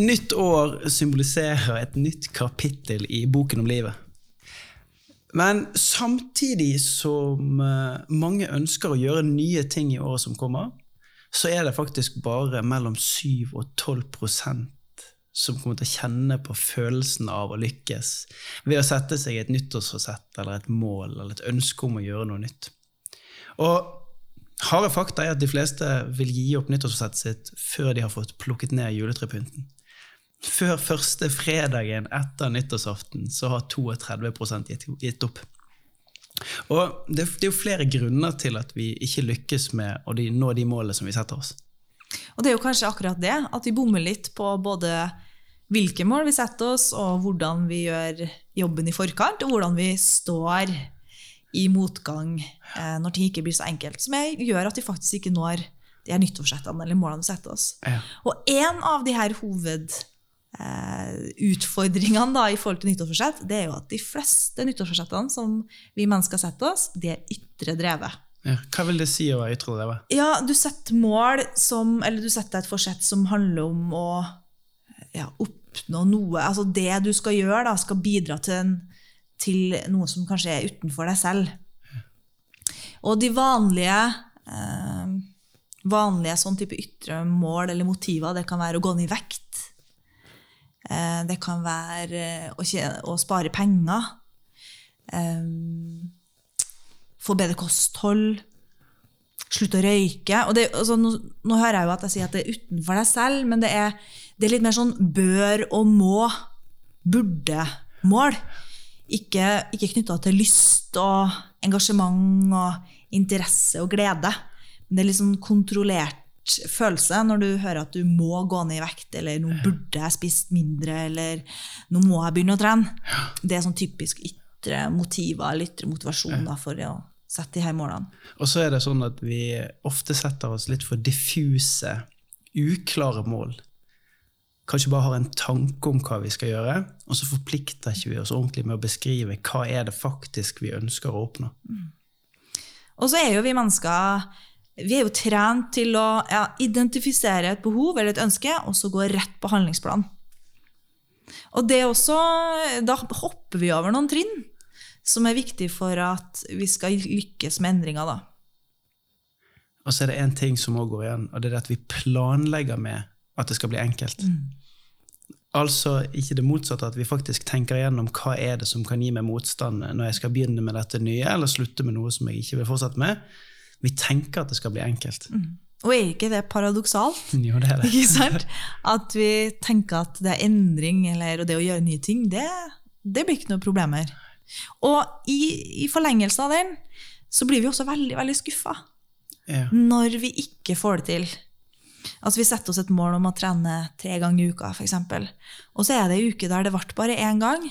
Nytt år symboliserer et nytt kapittel i boken om livet. Men samtidig som eh, mange ønsker å gjøre nye ting i året som kommer, så er det faktisk bare mellom 7 og 12% som kommer til å kjenne på følelsen av å lykkes ved å sette seg et nyttårsforsett eller et mål eller et ønske om å gjøre noe nytt. Og harde fakta er at de fleste vil gi opp nyttårsforsettet sitt før de har fått plukket ned juletrepynten. Før første fredagen etter nyttårsaften så har 32 gitt, gitt opp. Og det, er jo flere grunner til at vi ikke lykkes med å nå de målene som vi setter oss. Og det er jo kanskje akkurat det, at vi bommer litt på både hvilke mål vi setter oss, og hvordan vi gjør jobben i forkant, og hvordan vi står i motgang eh, når ting ikke blir så enkelt. Som gjør at vi faktisk ikke når de her nyttårsrettene eller målene vi setter oss. Ja. Og en av de her hoved eh, utfordringene da, i forhold til nyttårsforsett, det er jo at de fleste nyttårsforsettene som vi mennesker setter oss, de er ytre drevet. Ja, hva vil det si å være ytre drevet? Ja, du setter mål som, eller du setter et forsett som handler om å ja, oppnå noe. Altså det du skal gjøre, da, skal bidra til, en, til noe som kanskje er utenfor deg selv. Og de vanlige eh, vanlige sånn type ytre mål eller motiver, det kan være å gå ned i vekt. Eh, det kan være eh, å, tjene, å spare penger. Um, få bedre kosthold. Slutte å røyke. Det, altså, nå, nå, hører jeg jo at jeg sier at det er utenfor deg selv, men det er, det er litt mer sånn bør og må, burde-mål. Ikke, ikke knytta til lyst og engasjement og interesse og glede. Men det er litt sånn kontrollert følelse når du hører at du må gå ned i vekt, eller nå burde jeg spist mindre, eller nå må jeg begynne å trene. Det er sånn typisk ytre motiver eller ytre motivasjoner for å sette de her målene. Og så er det sånn at vi ofte setter oss litt for diffuse, uklare mål. Kanskje bare har en tanke om hva vi skal gjøre, og så forplikter ikke vi oss ordentlig med å beskrive hva er det faktisk vi ønsker å oppnå. Mm. Og så er jo vi mennesker vi er jo trent til å ja, identifisere et behov eller et ønske, og så gå rett på handlingsplan. Og det også, Da hopper vi over noen trinn som er viktig for at vi skal lykkes med endringer. da. Og så er det én ting som òg går igjen, og det er at vi planlegger med at det skal bli enkelt. Mm. Altså ikke det motsatte, at vi faktisk tenker igjennom hva er det som kan gi meg motstand når jeg skal begynne med dette nye, eller slutte med noe som jeg ikke vil fortsette med. Vi tenker at det skal bli enkelt. Mm. Og er ikke det paradoksalt? Jo, det er det. Ikke sant? At vi tenker at det er endring eller det å gjøre nye ting, det, det blir ikke noe problemer. Og i, i, forlengelse av den så blir vi også veldig veldig skuffa ja. når vi ikke får det til. Altså Vi setter oss et mål om å trene tre ganger i uka, f.eks. Og så er det ei uke der det ble bare én gang,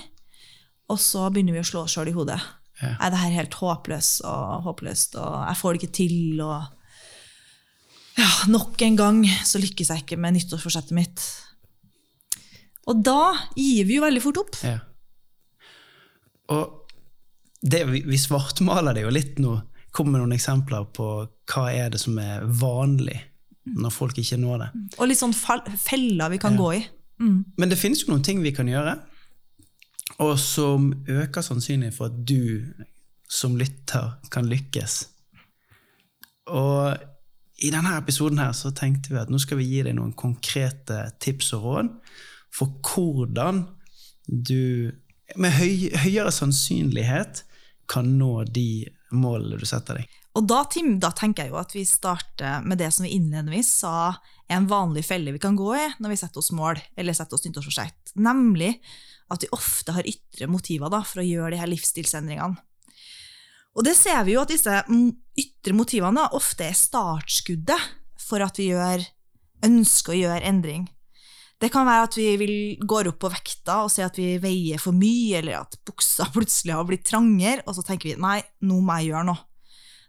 og så begynner vi å slå oss sjøl i hodet. Ja. Er det her helt håpløst og håpløst, og jeg får det ikke til, og ja, nok en gang så lykkes jeg ikke med nyttårsforsettet mitt. Og da gir vi jo veldig fort opp. Ja. Og det, vi svartmaler det jo litt nå. Kom med noen eksempler på hva er det som er vanlig når folk ikke når det. Og litt sånn feller vi kan ja. gå i. Mm. Men det finnes jo noen ting vi kan gjøre og som øker sannsynligheten for at du som lytter kan lykkes. Og i denne episoden her så tenkte vi at nå skal vi gi deg noen konkrete tips og råd for hvordan du med høy, høyere sannsynlighet kan nå de målene du setter deg. Og da, Tim, da tenker jeg jo at vi starter med det som vi innledningsvis sa er en vanlig felle vi kan gå i når vi setter oss mål eller setter oss nyttårsforsett, nemlig at vi ofte har ytre motiver da, for å gjøre de her livsstilsendringene. Og det ser vi jo at disse ytre motivene ofte er startskuddet for at vi gjør, ønsker å gjøre endring. Det kan være at vi går opp på vekta og ser at vi veier for mye, eller at buksa plutselig har blitt trangere, og så tenker vi nei, nå må jeg gjøre noe.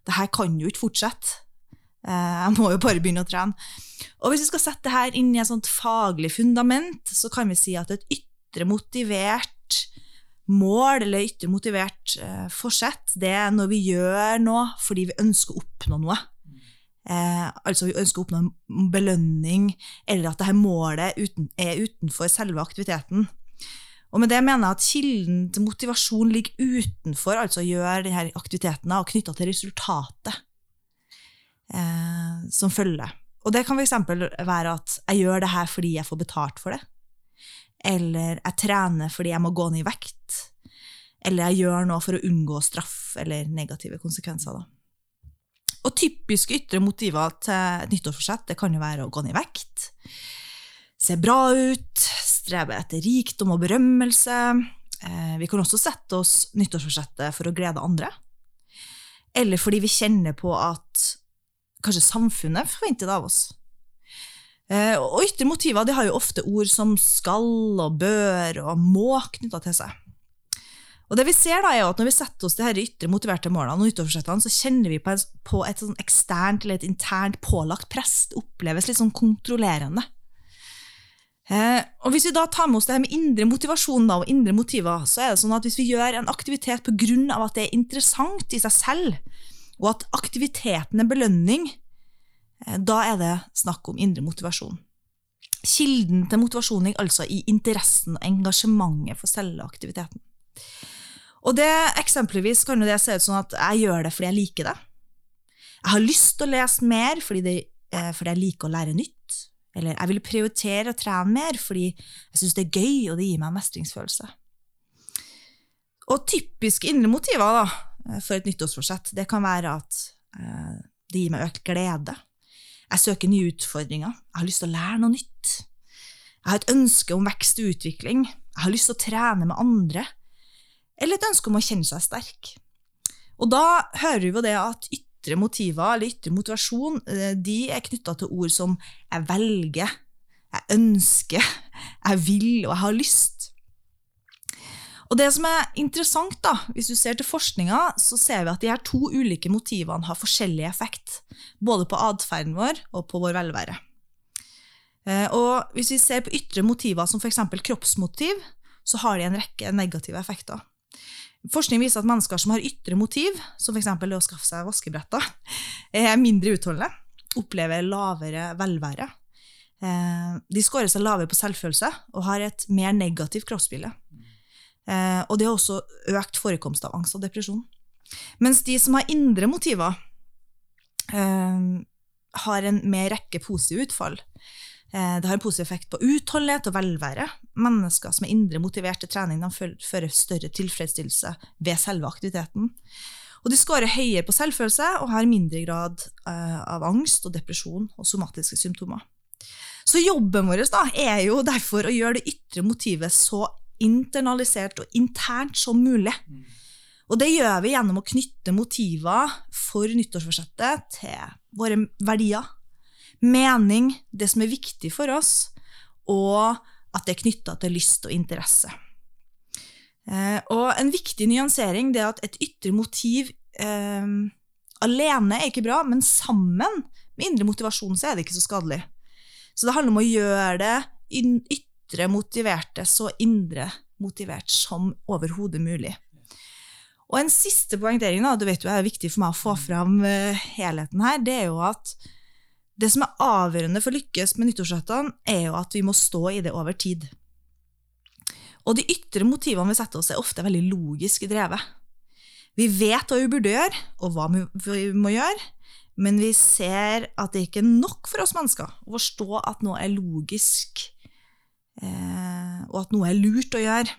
Det her kan jo ikke fortsette. Eh, jeg må jo bare begynne å trene. Og hvis vi skal sette det her inn i et faglig fundament, så kan vi si at et ytre ytre motivert mål eller ytre motivert eh, forsett, det er når vi gjør noe fordi vi ønsker å oppnå noe. Eh, altså vi ønsker å oppnå en belønning, eller at dette målet uten, er utenfor selve aktiviteten. Og med det mener jeg at kilden til motivasjon ligger utenfor altså å gjøre disse aktivitetene og knytta til resultatet eh, som følger. Og det kan f.eks. være at jeg gjør det her fordi jeg får betalt for det. Eller jeg trener fordi jeg må gå ned i vekt. Eller jeg gjør noe for å unngå straff eller negative konsekvenser. Da. Og typiske ytre motiver til et nyttårsforsett det kan jo være å gå ned i vekt, se bra ut, strebe etter rikdom og berømmelse. Eh, vi kan også sette oss nyttårsforsettet for å glede andre. Eller fordi vi kjenner på at kanskje samfunnet forventer det av oss. Eh, og ytre motiver de har jo ofte ord som skal og bør og må knytta til seg. Og det vi ser da er at Når vi setter oss de her ytre motiverte målene, og nyttårsforsettene, så kjenner vi på, en, på et sånn eksternt eller et internt pålagt press. Det oppleves litt sånn kontrollerende. Eh, og Hvis vi da tar med oss det her med indre motivasjon da, og indre motiver, så er det sånn at hvis vi gjør en aktivitet pga. at det er interessant i seg selv, og at aktiviteten er belønning, da er det snakk om indre motivasjon. Kilden til motivasjon ligger altså i interessen og engasjementet for selve aktiviteten. Og det Eksempelvis kan det se ut sånn at jeg gjør det fordi jeg liker det. Jeg har lyst til å lese mer fordi, det, eh, fordi jeg liker å lære nytt. Eller jeg vil prioritere å trene mer fordi jeg syns det er gøy, og det gir meg mestringsfølelse. Og typiske indre motiver da, for et nyttårsforsett det kan være at eh, det gir meg økt glede. Jeg søker nye utfordringer. Jeg har lyst til å lære noe nytt. Jeg har et ønske om vekst og utvikling. Jeg har lyst til å trene med andre eller et ønske om å kjenne seg sterk. Og da hører vi jo det at ytre motiver, eller ytre motivasjon, eh, de er knytta til ord som 'jeg velger', 'jeg ønsker', 'jeg vil' og 'jeg har lyst'. Og det som er interessant, da, hvis du ser til forskninga, så ser vi at de her to ulike motivene har forskjellig effekt. Både på atferden vår og på vår velvære. Eh, og hvis vi ser på ytre motiver som f.eks. kroppsmotiv, så har de en rekke negative effekter. Forskning viser at mennesker som har ytre motiv, som f.eks. å skaffe seg vaskebretter, er mindre utholdende, opplever lavere velvære. Eh, de skårer seg lavere på selvfølelse og har et mer negativt kroppsbilde. Eh, og det har også økt forekomst av angst og depresjon. Mens de som har indre motiver, eh, har en mer rekke positive utfall. Eh, det har en positiv effekt på utholdenhet og velvære. Mennesker som er indre motivert til trening, fører større tilfredsstillelse ved selve aktiviteten. Og de scorer høyere på selvfølelse og har mindre grad av angst og depresjon og somatiske symptomer. Så jobben vår da, er jo derfor å gjøre det ytre motivet så internalisert og internt som mulig. Og det gjør vi gjennom å knytte motiver for nyttårsforsettet til våre verdier mening, det som er viktig for oss, og at det er knytta til lyst og interesse. Eh, og en viktig nyansering er at et ytre motiv eh, alene er ikke bra, men sammen med indre motivasjon så er det ikke så skadelig. Så det handler om å gjøre det ytre motiverte så indre motivert som overhodet mulig. Og en siste poengtering, da, du vet jo er viktig for meg å få fram uh, helheten her, det er jo at det som er avgjørende for å lykkes med nyttårsrettene, er jo at vi må stå i det over tid. Og de ytre motivene vi setter oss, er ofte veldig logisk drevet. Vi vet hva vi burde gjøre, og hva vi må gjøre, men vi ser at det ikke er nok for oss mennesker å forstå at noe er logisk, eh, og at noe er lurt å gjøre.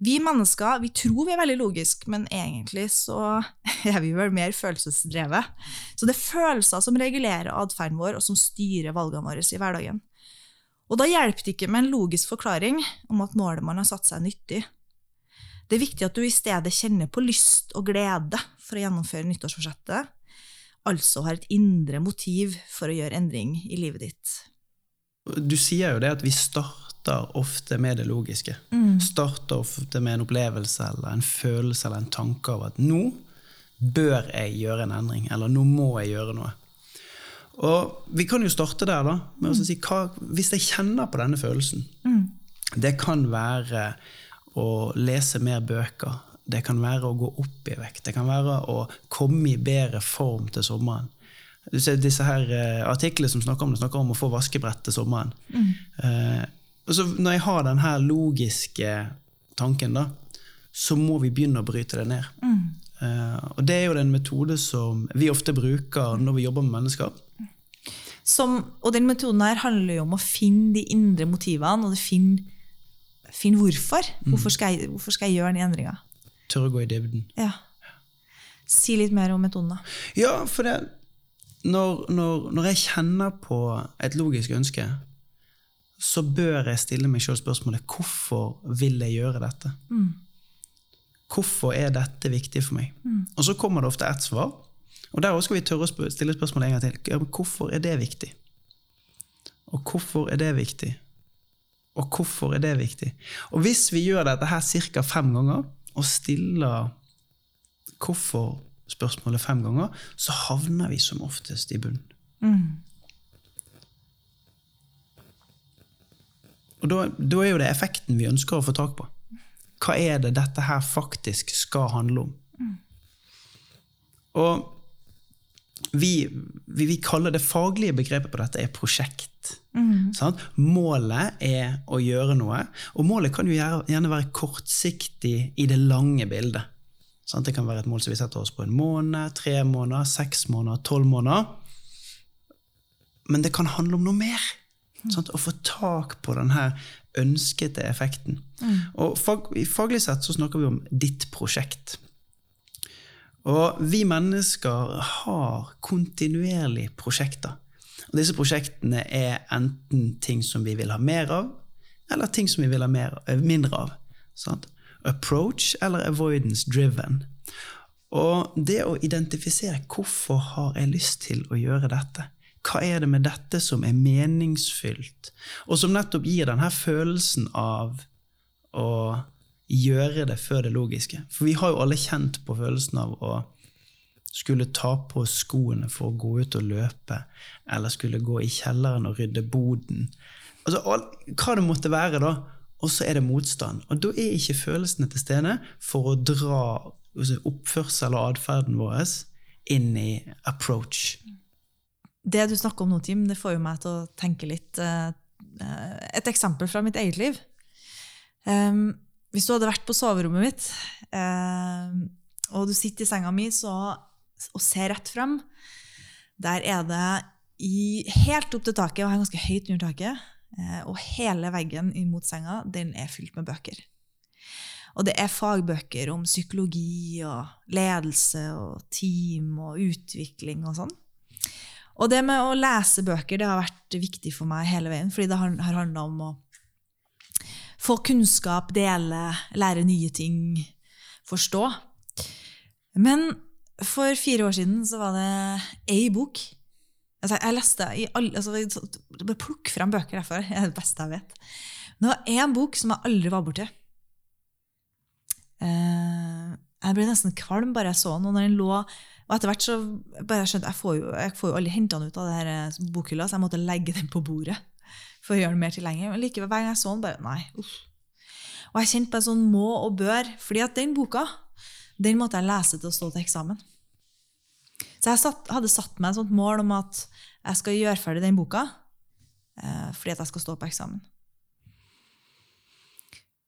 Vi mennesker vi tror vi er veldig logiske, men egentlig så er vi vel mer følelsesdrevet. Så det er følelser som regulerer atferden vår, og som styrer valgene våre i hverdagen. Og da hjelper det ikke med en logisk forklaring om at målet man har satt seg, er nyttig. Det er viktig at du i stedet kjenner på lyst og glede for å gjennomføre nyttårsforsettet, altså har et indre motiv for å gjøre endring i livet ditt. Du sier jo det at vi starter starter ofte med det logiske. Mm. Starter ofte med en opplevelse eller en følelse eller en tanke av at nå bør jeg gjøre en endring, eller nå må jeg gjøre noe. Og Vi kan jo starte der da, med å si hva, hvis jeg kjenner på denne følelsen. Mm. Det kan være å lese mer bøker. Det kan være å gå opp i vekt. Det kan være å komme i bedre form til sommeren. Du ser disse her uh, artiklene som snakker om det, snakker om å få vaskebrett til sommeren. Eh, og så når jeg har den her logiske tanken, da, så må vi begynne å bryte det ned. Eh, og det er jo den metode som vi ofte bruker når vi jobber med mennesker. Som, og den metoden her handler jo om å finne de indre motivene, og finne, finne hvorfor. Hvorfor skal, jeg, hvorfor skal jeg gjøre den endringa? Tørre å gå i dybden. Ja. Si litt mer om metoden, da. Ja, for det, når, når, når jeg kjenner på et logisk ønske, så bør jeg stille meg sjøl spørsmålet hvorfor vil jeg gjøre dette? Hvorfor er dette viktig for meg? Og så kommer det ofte ett svar. Og der også skal vi tørre å stille spørsmålet en gang til. Hvorfor er det viktig? Og hvorfor er det viktig? Og hvorfor er det viktig? Og hvis vi gjør dette her ca. fem ganger, og stiller hvorfor-spørsmålet fem ganger, så havner vi som oftest i bunnen. Og da, da er jo det effekten vi ønsker å få tak på. Hva er det dette her faktisk skal handle om? Og vi, vi, vi kaller det faglige begrepet på dette er prosjekt. Sant? Målet er å gjøre noe, og målet kan jo gjerne være kortsiktig i det lange bildet. Sant? Det kan være et mål som vi setter oss på en måned, tre måneder, seks måneder, tolv måneder. Men det kan handle om noe mer. Sant? Å få tak på den her ønskete effekten. Og fag, faglig sett så snakker vi om ditt prosjekt. Og vi mennesker har kontinuerlig prosjekter. Og disse prosjektene er enten ting som vi vil ha mer av, eller ting som vi vil ha mer, eh, mindre av. Sant? Approach eller avoidance driven. Og det å identifisere hvorfor har jeg lyst til å gjøre dette? Hva er det med dette som er meningsfylt, og som nettopp gir denne følelsen av å gjøre det før det logiske? For vi har jo alle kjent på følelsen av å skulle ta på skoene for å gå ut og løpe, eller skulle gå i kjelleren og rydde boden. Altså, hva det måtte være, da. Og så er det motstand. Og da er ikke følelsene til stede for å dra altså, oppførsel og atferden vår inn i approach. Det du snakker om nå, Tim, det får jo meg til å tenke litt eh, eh, Et eksempel fra mitt eget liv. Hvis du hadde vært på soverommet mitt, eh, og du sitter i senga mi så, og ser rett frem, der er det i, helt opp til taket, og jeg er ganske høyt under taket, og hele veggen imot senga, den er fylt med bøker. Og det er fagbøker om psykologi og ledelse og team og utvikling og sånn. Og det med å lese bøker det har vært viktig for meg hele veien, fordi det har, har handla om å få kunnskap, dele, lære nye ting, forstå. Men for fire år siden så var det ei bok. Altså, jeg leste i alle, altså, plukk frem bøker derfor. Det er det beste jeg vet. Det var én bok som jeg aldri var borti. Eh, jeg ble nesten kvalm bare jeg så den. Og når den lå og etter hvert så bare skjønte jeg får jo, jeg får jo aldri henta den ut av det her bokhylla, så jeg måtte legge den på bordet for å gjøre den mer tilgjengelig. Men likevel, hver gang jeg så den, bare Nei, uff. Og jeg kjente på en sånn må og bør, fordi at den boka den måtte jeg lese til å stå til eksamen. Så jeg satt, hadde satt meg et sånt mål om at jeg skal gjøre ferdig den boka eh, fordi at jeg skal stå på eksamen.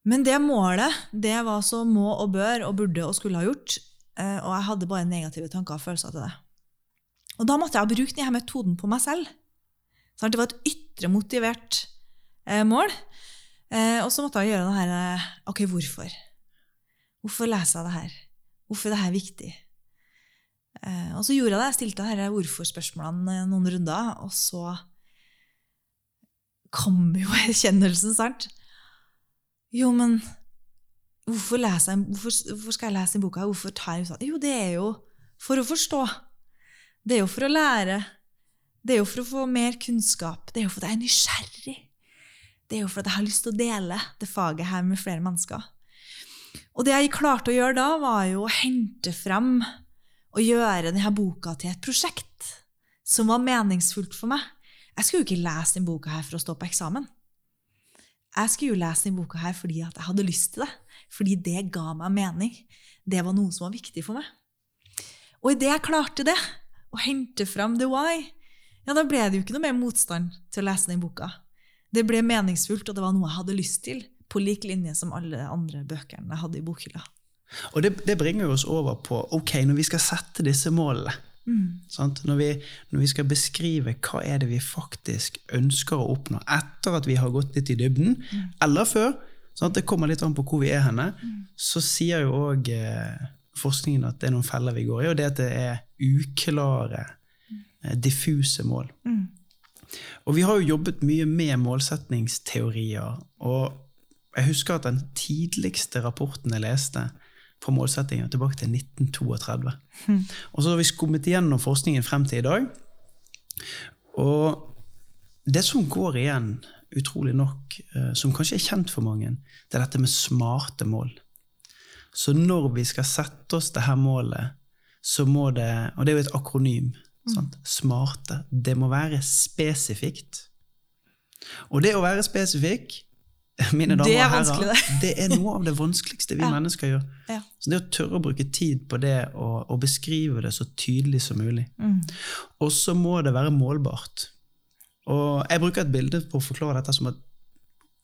Men det målet det var så må og bør og burde og skulle ha gjort, eh, og jeg hadde bare negative tanker og følelser til det. Og da måtte jeg bruke denne metoden på meg selv. Så det var et ytre motivert eh, mål. Eh, og så måtte jeg gjøre det her eh, Ok, hvorfor? Hvorfor leser jeg det her? Hvorfor er det her viktig? Eh, og så gjorde jeg det. Jeg stilte disse hvorfor-spørsmålene noen runder, og så kom jo erkjennelsen, sant? Jo, men hvorfor, lese, hvorfor, hvorfor skal jeg lese den boka? Hvorfor tar jeg sånn? Jo, det er jo for å forstå. Det er jo for å lære. Det er jo for å få mer kunnskap. Det er jo fordi jeg er nysgjerrig. Det er jo fordi jeg har lyst til å dele det faget her med flere mennesker. Og det jeg klarte å gjøre da, var jo å hente frem og gjøre denne boka til et prosjekt som var meningsfullt for meg. Jeg skulle jo ikke lese denne boka her for å stå på eksamen. Jeg skulle jo lese denne boka her fordi at jeg hadde lyst til det. Fordi det ga meg mening. Det var noe som var viktig for meg. Og idet jeg klarte det, å hente fram the why, ja, da ble det jo ikke noe mer motstand til å lese den boka. Det ble meningsfullt, og det var noe jeg hadde lyst til, på lik linje som alle andre bøkene jeg hadde i bokhylla. Og det, det bringer oss over på ok, når vi skal sette disse målene. sant? Når, vi, når vi skal beskrive hva er det vi faktisk ønsker å oppnå etter at vi har gått litt i dybden, eller før, sant? det kommer litt an på hvor vi er henne, så sier jo òg eh, forskningen at det er noen feller vi går i, og det at det er uklare, eh, diffuse mål. Og vi har jo jobbet mye med målsetningsteorier, og jeg husker at den tidligste rapporten jeg leste på målsettinger, tilbake til 1932. Og så har vi skummet igjennom forskningen frem til i dag. Og det som går igjen, utrolig nok, eh, som kanskje er kjent for mange, det er dette med smarte mål. Så når vi skal sette oss det her målet, så må det Og det er jo et akronym. Sant? Smarte. Det må være spesifikt. Og det å være spesifikk, mine damer Det er og herrer, det er noe av det vanskeligste vi Ja. mennesker gjør. Ja. Så det å tørre å bruke tid på det og, og beskrive det så tydelig som mulig. Og så må det være målbart. Og jeg bruker et bilde på å forklare dette som at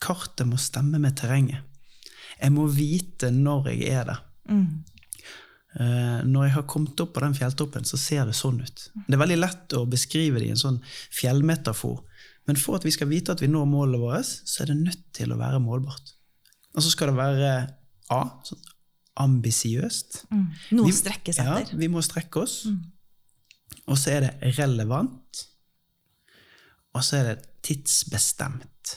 kartet må stemme med terrenget. Jeg må vite når jeg er der. Eh, når jeg har kommet opp på den fjelltoppen, så ser det sånn ut. Det er veldig lett å beskrive det i en sånn fjellmetafor. Men for at vi skal vite at vi når målet vårt, så er det nødt til å være målbart. Og så skal det være A. Sånn ambisiøst. Noe Vi- å strekke seg Ja, vi må strekke oss. Og så er det relevant. Og så er det tidsbestemt.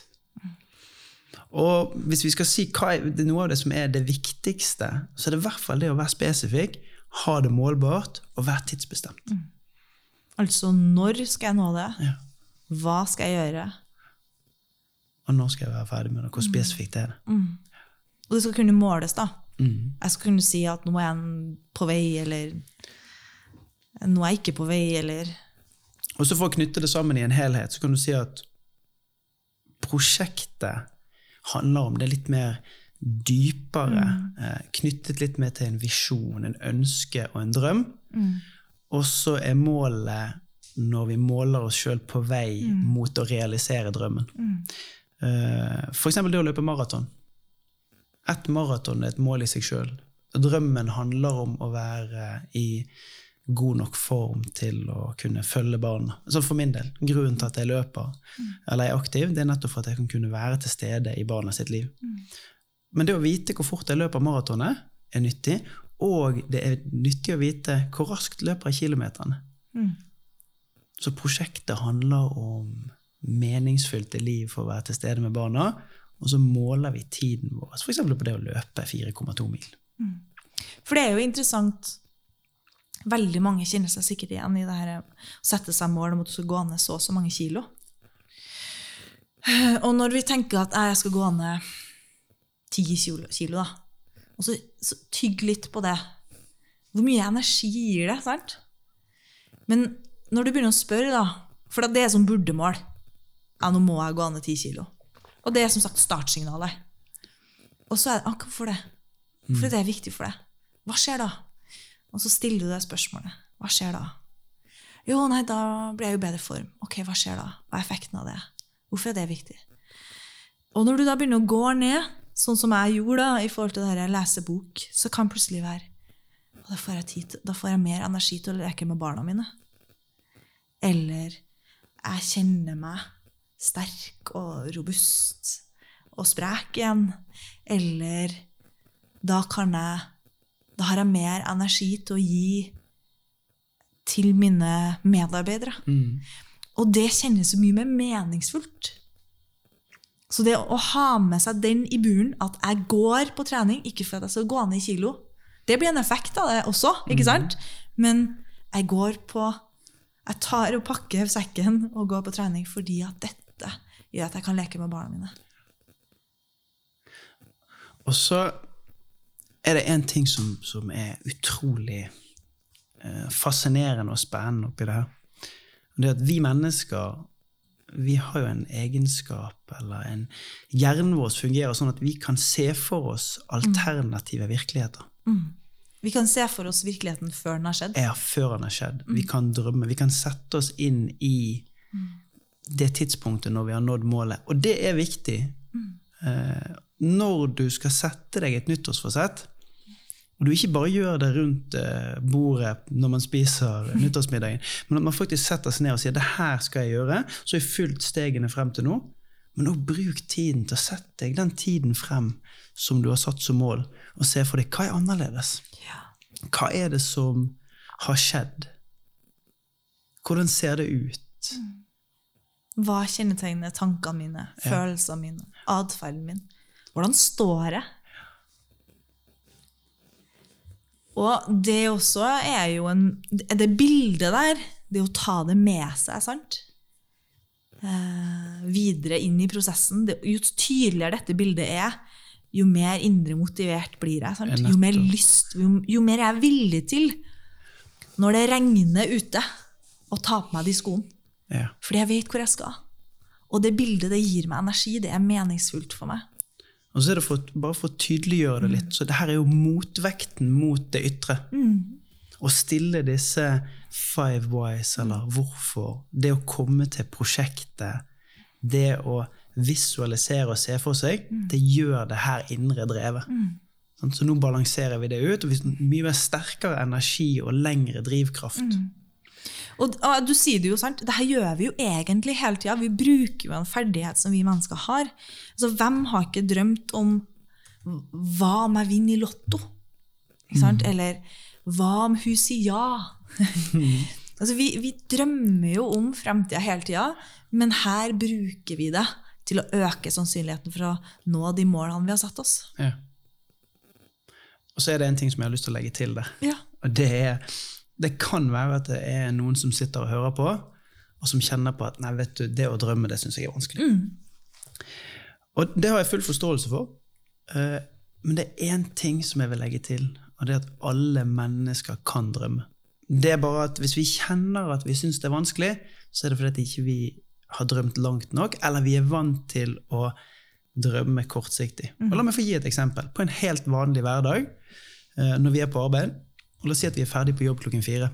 Og hvis vi skal si hva er det noe av det som er det viktigste, så er det i hvert fall det å være spesifikk, ha det målbart og være tidsbestemt. Altså, når skal jeg nå det? Ja. Hva skal jeg gjøre? Og når skal jeg være ferdig med det? Hvor spesifikt er det? Og det skal kunne måles, da. Mm. Jeg skal kunne si at nå er jeg på vei, eller nå er jeg ikke på vei, eller Og så for å knytte det sammen i en helhet, så kan du si at prosjektet handler om det litt mer dypere, eh, knyttet litt mer til en visjon, en ønske og en drøm. Og så er målet når vi måler oss sjøl på vei mot å realisere drømmen. Eh, for eksempel det å løpe maraton. Ett maraton er et mål i seg sjøl. Drømmen handler om å være i god nok form til å kunne følge barna. Så for min del, Grunnen til at jeg løper eller er aktiv, det er nettopp for at jeg kan kunne være til stede i barna sitt liv. Men det å vite hvor fort jeg løper maratonet, er nyttig. Og det er nyttig å vite hvor raskt løper jeg kilometerne. Så prosjektet handler om meningsfylte liv for å være til stede med barna. Og så måler vi tiden vår, f.eks. på det å løpe 4,2 mil. For det er jo interessant Veldig mange kjenner seg sikkert igjen i det her å sette seg mål om at du skal gå ned så og så mange kilo. Og når vi tenker at jeg skal gå ned ti kilo, kilo da, og så, så tygg litt på det Hvor mye energi gir det? sant? Men når du begynner å spørre, da For det er som burdemål. Ja, nå må jeg gå ned ti kilo. Og det er som sagt startsignalet. Og så er det ah, Hvorfor det? Hvorfor er det viktig for deg? Hva skjer da? Og så stiller du deg spørsmålet. Hva skjer da? Jo, nei, da blir jeg jo bedre form. Ok, hva skjer da? Hva er effekten av det? Hvorfor er det viktig? Og når du da begynner å gå ned, sånn som jeg gjorde da, i forhold til det her lesebok, så kan plutselig være «Å, da får, jeg tid, da får jeg mer energi til å leke med barna mine. Eller jeg kjenner meg sterk og robust og sprek igjen. Eller da kan jeg Da har jeg mer energi til å gi til mine medarbeidere. Og det kjennes så mye mer meningsfullt. Så det å ha med seg den i buren, at jeg går på trening, ikke for at jeg skal gå ned i kilo, det blir en effekt av det også, ikke sant? Men jeg går på Jeg tar og pakker sekken og går på trening fordi at dette gjør at jeg kan leke med barna mine. Og så er det én ting som, som er utrolig eh, fascinerende og spennende oppi det her. Det er at vi mennesker vi har jo en egenskap, eller en Hjernen vår fungerer sånn at vi kan se for oss alternative virkeligheter. Vi kan se for oss virkeligheten før den har skjedd. Ja, før den har skjedd. Vi kan drømme. Vi kan sette oss inn i det tidspunktet når vi har nådd målet. Og det er viktig. Eh, når du skal sette deg et nyttårsforsett, og du ikke bare gjør det rundt eh, bordet når man spiser nyttårsmiddagen, men at man faktisk setter seg ned og sier det her skal jeg gjøre, så har jeg fulgt stegene frem til nå. Men også bruk tiden til å sette deg den tiden frem som du har satt som mål, og se for deg hva er annerledes. Hva er det som har skjedd? Hvordan ser det ut? Hva kjennetegner tankene mine, følelsene mine, atferden min? Hvordan står jeg? Og det også er jo en Det bildet der, det å ta det med seg, sant? Eh, videre inn i prosessen. Det, jo tydeligere dette bildet er, jo mer indre motivert blir jeg. Sant? Jo mer lyst, jo, jo mer jeg er villig til, når det regner ute, å ta på meg de skoene. Ja. Fordi jeg vet hvor jeg skal. Og det bildet det gir meg energi. Det er meningsfullt for meg. Og så er det for, bare for å tydeliggjøre det litt, så det her er jo motvekten mot det ytre. Å stille disse five whys, eller hvorfor, det å komme til prosjektet, det å visualisere og se for seg, det gjør det her indre drevet. Mm. Så nå balanserer vi det ut, og vi har mye mer sterkere energi og lengre drivkraft. Og, og du sier det jo, sant? Dette gjør vi jo egentlig hele tida. Vi bruker jo en ferdighet som vi mennesker har. Altså, Hvem har ikke drømt om hva om jeg vinner i Lotto? Ikke sant? Eller hva om hun sier ja? altså, vi, vi drømmer jo om fremtida hele tida, men her bruker vi det til å øke sannsynligheten for å nå de målene vi har satt oss. Ja. Og så er det en ting som jeg har lyst til å legge til der. Ja. Og det er Det kan være at det er noen som sitter og hører på, og som kjenner på at nei, vet du, det å drømme, det syns jeg er vanskelig. Og det har jeg full forståelse for. Eh, Men det er én ting som jeg vil legge til, og det er at alle mennesker kan drømme. Det er bare at Hvis vi kjenner at vi syns det er vanskelig, så er det fordi ikke vi har drømt langt nok, eller vi er vant til å drømme kortsiktig. Og La meg få gi et eksempel. På en helt vanlig hverdag, eh, når vi er på arbeid, og la oss si at vi er ferdig på jobb klokken fire,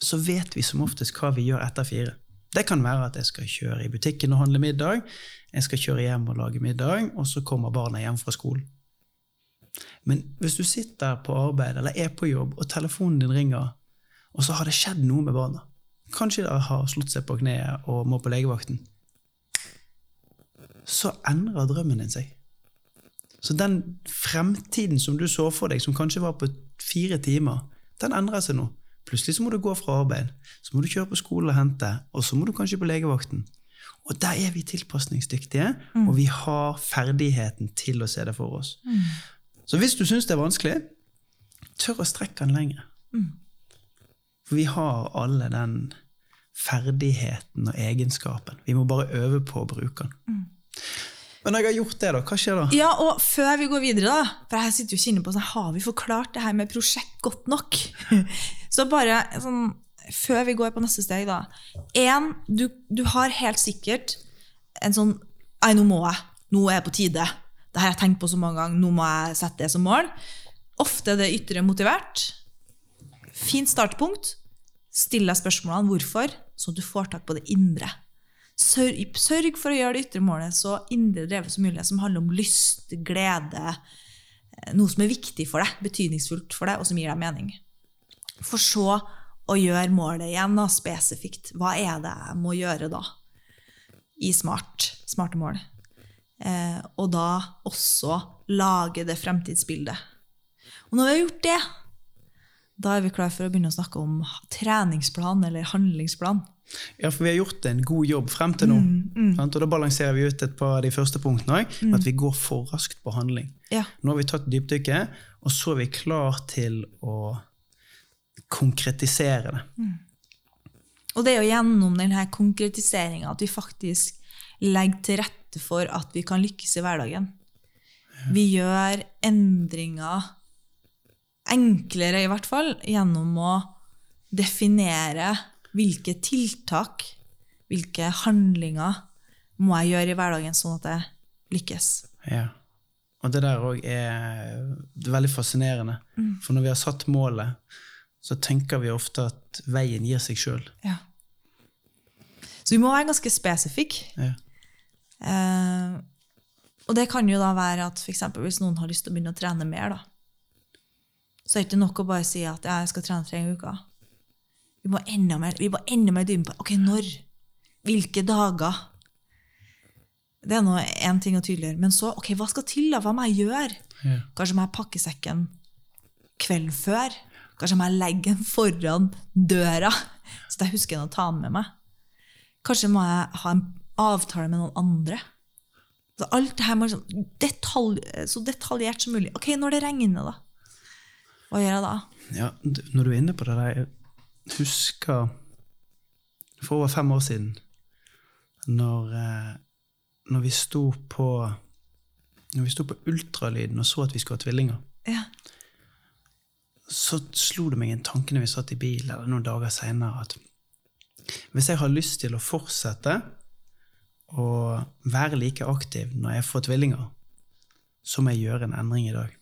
så vet vi som oftest hva vi gjør etter fire. Det kan være at jeg skal kjøre i butikken og handle middag, jeg skal kjøre hjem og lage middag, og så kommer barna hjem fra skolen. Men hvis du sitter på arbeid eller er på jobb, og telefonen din ringer, og så har det skjedd noe med barna Kanskje de har slått seg på kneet og må på legevakten. Så endrer drømmen din seg. Så den fremtiden som du så for deg, som kanskje var på fire timer, den endrer seg nå. Plutselig så må du gå fra arbeid, så må du kjøre på skole og hente, og så må du kanskje på legevakten. Og der er vi tilpasningsdyktige, og vi har ferdigheten til å se det for oss. Så hvis du syns det er vanskelig, tør å strekke den lenger. For vi har alle den ferdigheten og egenskapen. Vi må bare øve på å bruke den. Men når jeg har gjort det, da, hva skjer da? Ja, og før vi går videre, da, for jeg sitter jo og kjenner på sånn, har vi forklart det her med prosjekt godt nok? Så bare sånn, før vi går på neste steg, da. En, du, du har helt sikkert en sånn Nei, nå må jeg. Nå er jeg på tide. Det har jeg tenkt på så mange ganger. Nå må jeg sette det som mål. Ofte er det ytre motivert. Fint startpunkt. Still deg spørsmålene hvorfor, så du får tak på det indre. Sørg, for å gjøre det ytre målet så indre drevet som mulig, som handler om lyst, glede, eh, noe som er viktig for deg, betydningsfullt for deg, og som gir deg mening. For så å gjøre målet igjen da, spesifikt. Hva er det jeg må gjøre da? I smart, smarte mål. Eh, og da også lage det fremtidsbildet. Og når vi har gjort det, da er vi klar for å begynne å snakke om treningsplan eller handlingsplan. Ja, for vi har gjort en god jobb frem til nå. sant? Og da balanserer vi ut et par av de første punktene òg, mm. at vi går for raskt på handling. Ja. Nå har vi tatt dypdykket, og så er vi klar til å konkretisere det. Og det er jo gjennom denne konkretiseringa at vi faktisk legger til rette for at vi kan lykkes i hverdagen. Vi gjør endringer enklere, i hvert fall, gjennom å definere hvilke tiltak, hvilke handlinger må jeg gjøre i hverdagen sånn at jeg lykkes. Ja. Og det der òg er er veldig fascinerende. For når vi har satt målet, så tenker vi ofte at veien gir seg sjøl. Ja. Så vi må være ganske spesifikke. Ja. Eh, og det kan jo da være at for eksempel, hvis noen har lyst til å begynne å trene mer, da, så er det ikke nok å bare si at jeg skal trene tre ganger i uka. Vi må enda mer, vi må enda mer dype på ok, når. Hvilke dager. Det er nå én ting å tydeliggjøre. Men så, ok, hva skal til? da? Hva må jeg gjøre? Ja. Kanskje må jeg pakke sekken kvelden før? Kanskje må jeg legge den foran døra, så jeg husker å ta den med meg? Kanskje må jeg ha en avtale med noen andre? Så alt det her må sånn detalj, så detaljert som mulig. Ok, når det regner, da? Hva gjør jeg da? Ja, når du er inne på det der, jeg husker for over fem år siden, når, eh, når vi sto på når vi sto på ultralyden og så at vi skulle ha tvillinger, Ja. så slo det meg en tanke når vi satt i bil eller noen dager senere, at hvis jeg har lyst til å fortsette å være like aktiv når jeg får tvillinger, så må jeg gjøre en endring i dag.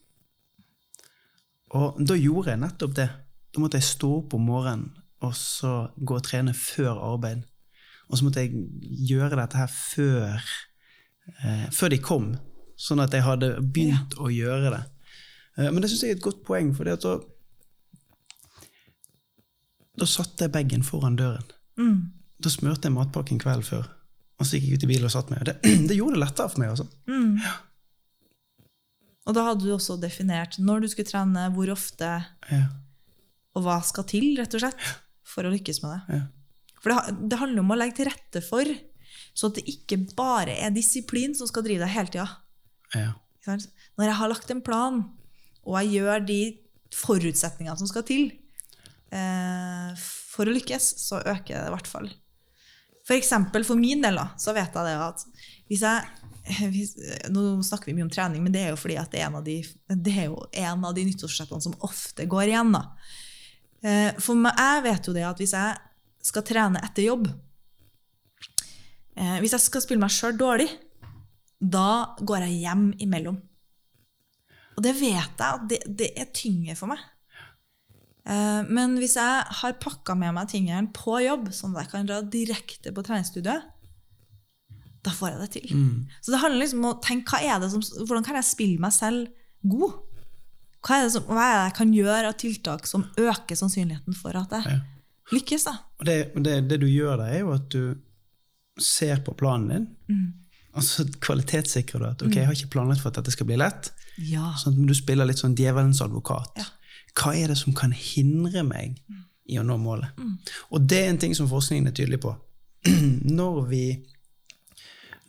Og da gjorde jeg nettopp det. Da måtte jeg stå opp om morgenen og så gå og trene før arbeid. Og så måtte jeg gjøre dette her før, eh, før de kom, sånn at jeg hadde begynt å gjøre det. Eh, men det syns jeg er et godt poeng, for da, da satte jeg bagen foran døren. Mm. Da smurte jeg matpakken kvelden før, og så gikk jeg ut i bilen og satt meg. Det, det gjorde det lettere for meg. altså. Mm. Og da hadde du også definert når du skulle trene, hvor ofte, Ja, og hva skal til, rett og slett, for å lykkes med det. ja. For det, det handler om å legge til rette for, så at det ikke bare er disiplin som skal drive deg hele tida. ja. Når jeg har lagt en plan, og jeg gjør de forutsetningene som skal til eh, for å lykkes, så øker det i hvert fall. For eksempel for min del, da, så vet jeg det at hvis jeg hvis, Nå snakker vi mye om trening, men det er jo fordi at det er en av de, det jo en av de nyttårsforsettene som ofte går igjen. da. Eh, For meg, jeg vet jo det at hvis jeg skal trene etter jobb eh, Hvis jeg skal spille meg sjøl dårlig, da går jeg hjem imellom. Og det vet jeg at det, det er tyngre for meg. Eh, Men hvis jeg har pakka med meg tingene på jobb, sånn at jeg kan dra direkte på treningsstudiet, da får jeg det til. Så det handler liksom om å tenke hva er det som, hvordan kan jeg spille meg selv god? Hva er, som, hva er det jeg kan gjøre av tiltak som øker sannsynligheten for at jeg Ja. lykkes? da? Det, det, det du gjør da, er jo at du ser på planen din, og så kvalitetssikrer du at ok, jeg har ikke planlagt for at dette skal bli lett. Ja. Sånn at du spiller litt sånn djevelens advokat. Ja. Hva er det som kan hindre meg i å nå målet? Og det er en ting som forskningen er tydelig på. Når vi,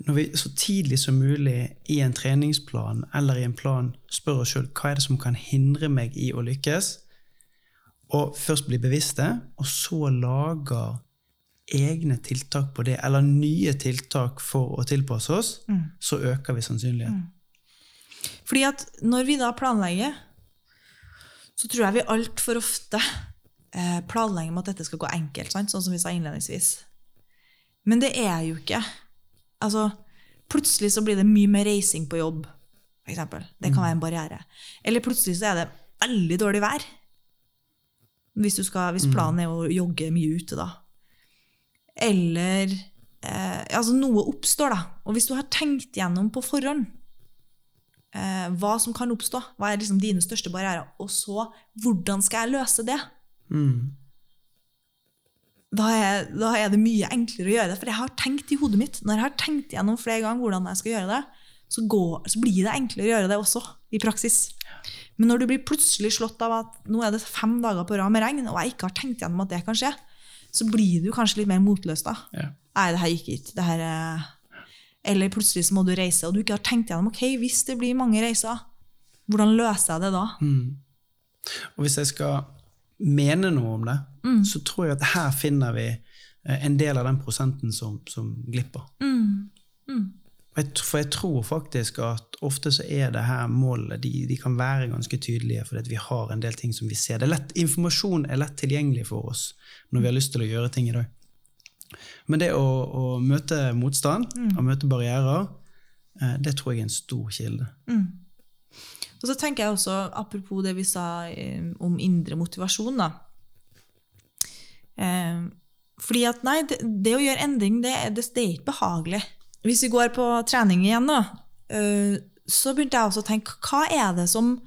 når vi så tidlig som mulig i en treningsplan eller i en plan spør oss sjøl hva er det som kan hindre meg i å lykkes, og først bli bevisste, og så lager egne tiltak på det, eller nye tiltak for å tilpasse oss, så øker vi sannsynligheten. Fordi at når vi da planlegger, så tror jeg vi altfor ofte eh, planlegger med at dette skal gå enkelt, sant? sånn som vi sa innledningsvis. Men det er jo ikke. Altså, plutselig så blir det mye mer reising på jobb, eksempel. Det kan være en barriere. Eller plutselig så er det veldig dårlig vær. Hvis, du skal, hvis planen er å jogge mye ute, da. Eller eh, altså noe oppstår, da. Og hvis du har tenkt gjennom på forhånd eh, hva som kan oppstå, hva er liksom dine største barrierer, og så hvordan skal jeg løse det, Mm. Da er, da er det mye enklere å gjøre det. For jeg har tenkt i hodet mitt, når jeg har tenkt gjennom flere ganger hvordan jeg skal gjøre det, så, går, så blir det enklere å gjøre det også, i praksis. Men når du blir plutselig slått av at nå er det fem dager på rad med regn, og jeg ikke har tenkt gjennom at det kan skje, så blir du kanskje litt mer motløs da. Ja. Nei, det her gikk ikke. Det her er... Eller plutselig så må du reise, og du ikke har tenkt gjennom ok, hvis det blir mange reiser, hvordan løser jeg det da? Og hvis jeg skal mene noe om det, så tror jeg at her finner vi eh, en del av den prosenten som, som glipper. For jeg, for jeg tror faktisk at ofte så er det her målet de, de kan være ganske tydelige, fordi vi har en del ting som vi ser. Det er lett, informasjon er lett tilgjengelig for oss når vi har lyst til å gjøre ting i dag. Men det å, å møte motstand og møte barrierer, eh, det tror jeg er en stor kilde. Og så tenker jeg også, apropos det vi sa eh, om indre motivasjon, da. Eh, fordi at nei, det, det å gjøre endring, det, det, det er ikke behagelig. Hvis vi går på trening igjen, da, eh, så begynte jeg også å tenke hva er det som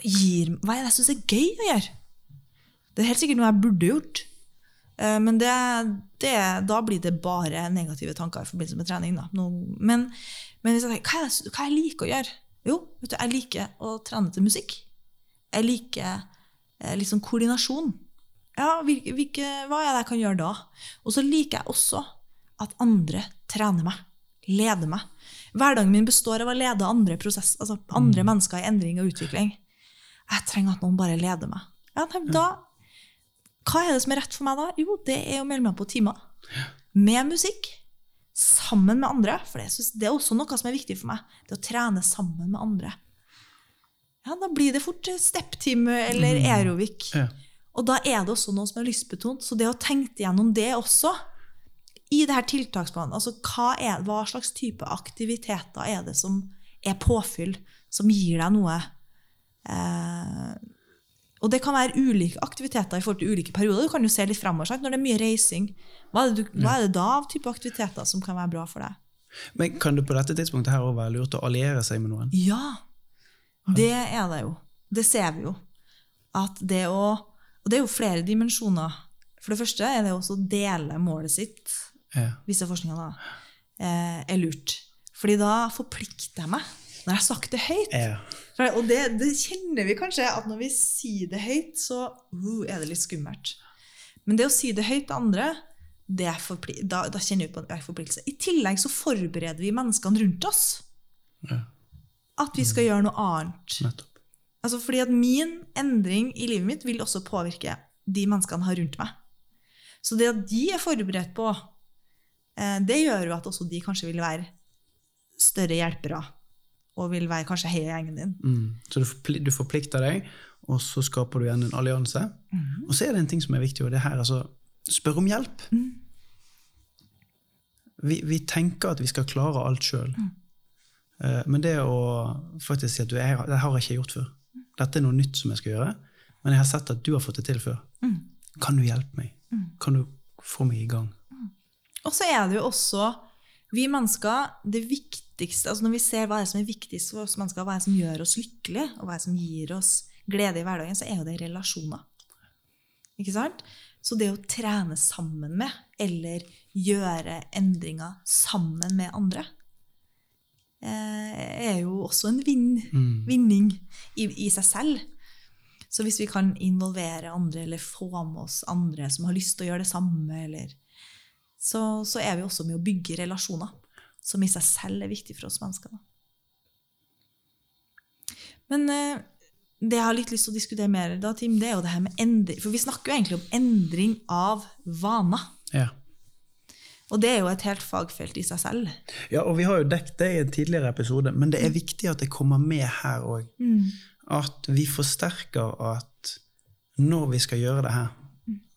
gir Hva er det jeg syns er gøy å gjøre? Det er helt sikkert noe jeg burde gjort. Eh, men det, det, da blir det bare negative tanker i forbindelse med trening. Da. Men, men hvis jeg tenker, hva, er, hva jeg liker å gjøre? Jo, du, jeg liker å trene til musikk. Jeg liker eh, liksom koordinasjon. Ja, hvilke, hvilke, hva er det jeg kan gjøre da? Og så liker jeg også at andre trener meg, leder meg. Hverdagen min består av å lede andre, prosess, altså andre mm. mennesker i endring og utvikling. Jeg trenger at noen bare leder meg. Ja, da, hva er det som er rett for meg da? Jo, det er å melde meg på timer. Med musikk. Sammen med andre. For det, det, er også noe som er viktig for meg. Det å trene sammen med andre. Ja, Da blir det fort stepptime eller mm. Ja. Og da er det også noe som er lystbetont. Så det å tenke gjennom det også i det her tiltaksplanen, altså hva, er, hva, slags type aktiviteter er det som er påfyll, som gir deg noe eh, Og det kan være ulike aktiviteter i forhold til ulike perioder. Du kan jo se litt fremover. Når det er mye reising, hva er, det, du, hva er det da av type aktiviteter som kan være bra for deg? Men Kan det på dette tidspunktet her også være lurt å alliere seg med noen? Ja, det er det jo. Det ser vi jo. At det å Og det er jo flere dimensjoner. For det første er det også å dele målet sitt ja. viser forskninga, da, eh, er lurt. Fordi da forplikter jeg meg når jeg har sagt det høyt. Ja. Og det, det, kjenner vi kanskje, at når vi sier det høyt, så uh, er det litt skummelt. Men det å si det høyt til andre, det da, da, kjenner vi på en forpliktelse. I tillegg så forbereder vi menneskene rundt oss. Ja. At vi skal gjøre noe annet. Nettopp. Altså fordi at min endring i livet mitt vil også påvirke de menneskene jeg har rundt meg. Så det at de er forberedt på Eh, det gjør jo at også de kanskje vil være større hjelpere. Og vil være kanskje heia gjengen din. Mm. Så du forplikter deg, og så skaper du igjen en allianse. Mm. Og så er det en ting som er viktig, og det her altså Spør om hjelp. Mm. Vi, vi, tenker at vi skal klare alt sjøl. Mm. Uh, men det å faktisk si at du, jeg, det har jeg ikke gjort før. Dette er noe nytt som jeg skal gjøre, men jeg har sett at du har fått det til før. Mm. Kan du hjelpe meg? Mm. Kan du få meg i gang? Og så er det jo også vi mennesker det viktigste, altså Når vi ser hva er som er viktigst for oss mennesker, hva er som gjør oss lykkelige, og hva er som gir oss glede i hverdagen, så er jo det relasjoner. Ikke sant? Så det å trene sammen med, eller gjøre endringer sammen med andre, er jo også en vin, mm. vinning i, i, seg selv. Så hvis vi kan involvere andre, eller få med oss andre som har lyst til å gjøre det samme, eller så, så, er vi også med å bygge relasjoner, som i seg selv er viktig for oss mennesker. Men eh, det jeg har litt lyst til å diskutere mer, da, Tim, det er jo det her med endring. For vi snakker jo egentlig om endring av vaner. Ja. Og det er jo et helt fagfelt i seg selv. Ja, og vi har jo dekket det i en tidligere episode, men det er viktig at det kommer med her òg. Mm. At vi forsterker at når vi skal gjøre det her,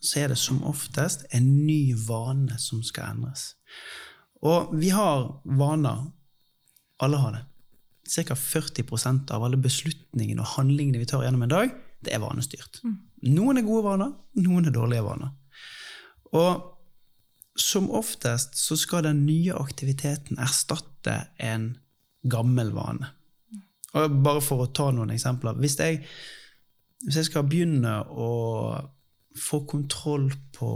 så er det som oftest en ny vane som skal endres. Og vi har vaner. Alle har det. Ca. 40% av alle beslutningene og handlingene vi tar gjennom en dag, det er vanestyrt. Mm. Noen er gode vaner, noen er dårlige vaner. Og som oftest så skal den nye aktiviteten erstatte en gammel vane. Og bare for å ta noen eksempler. Hvis jeg, hvis jeg skal begynne å få kontroll på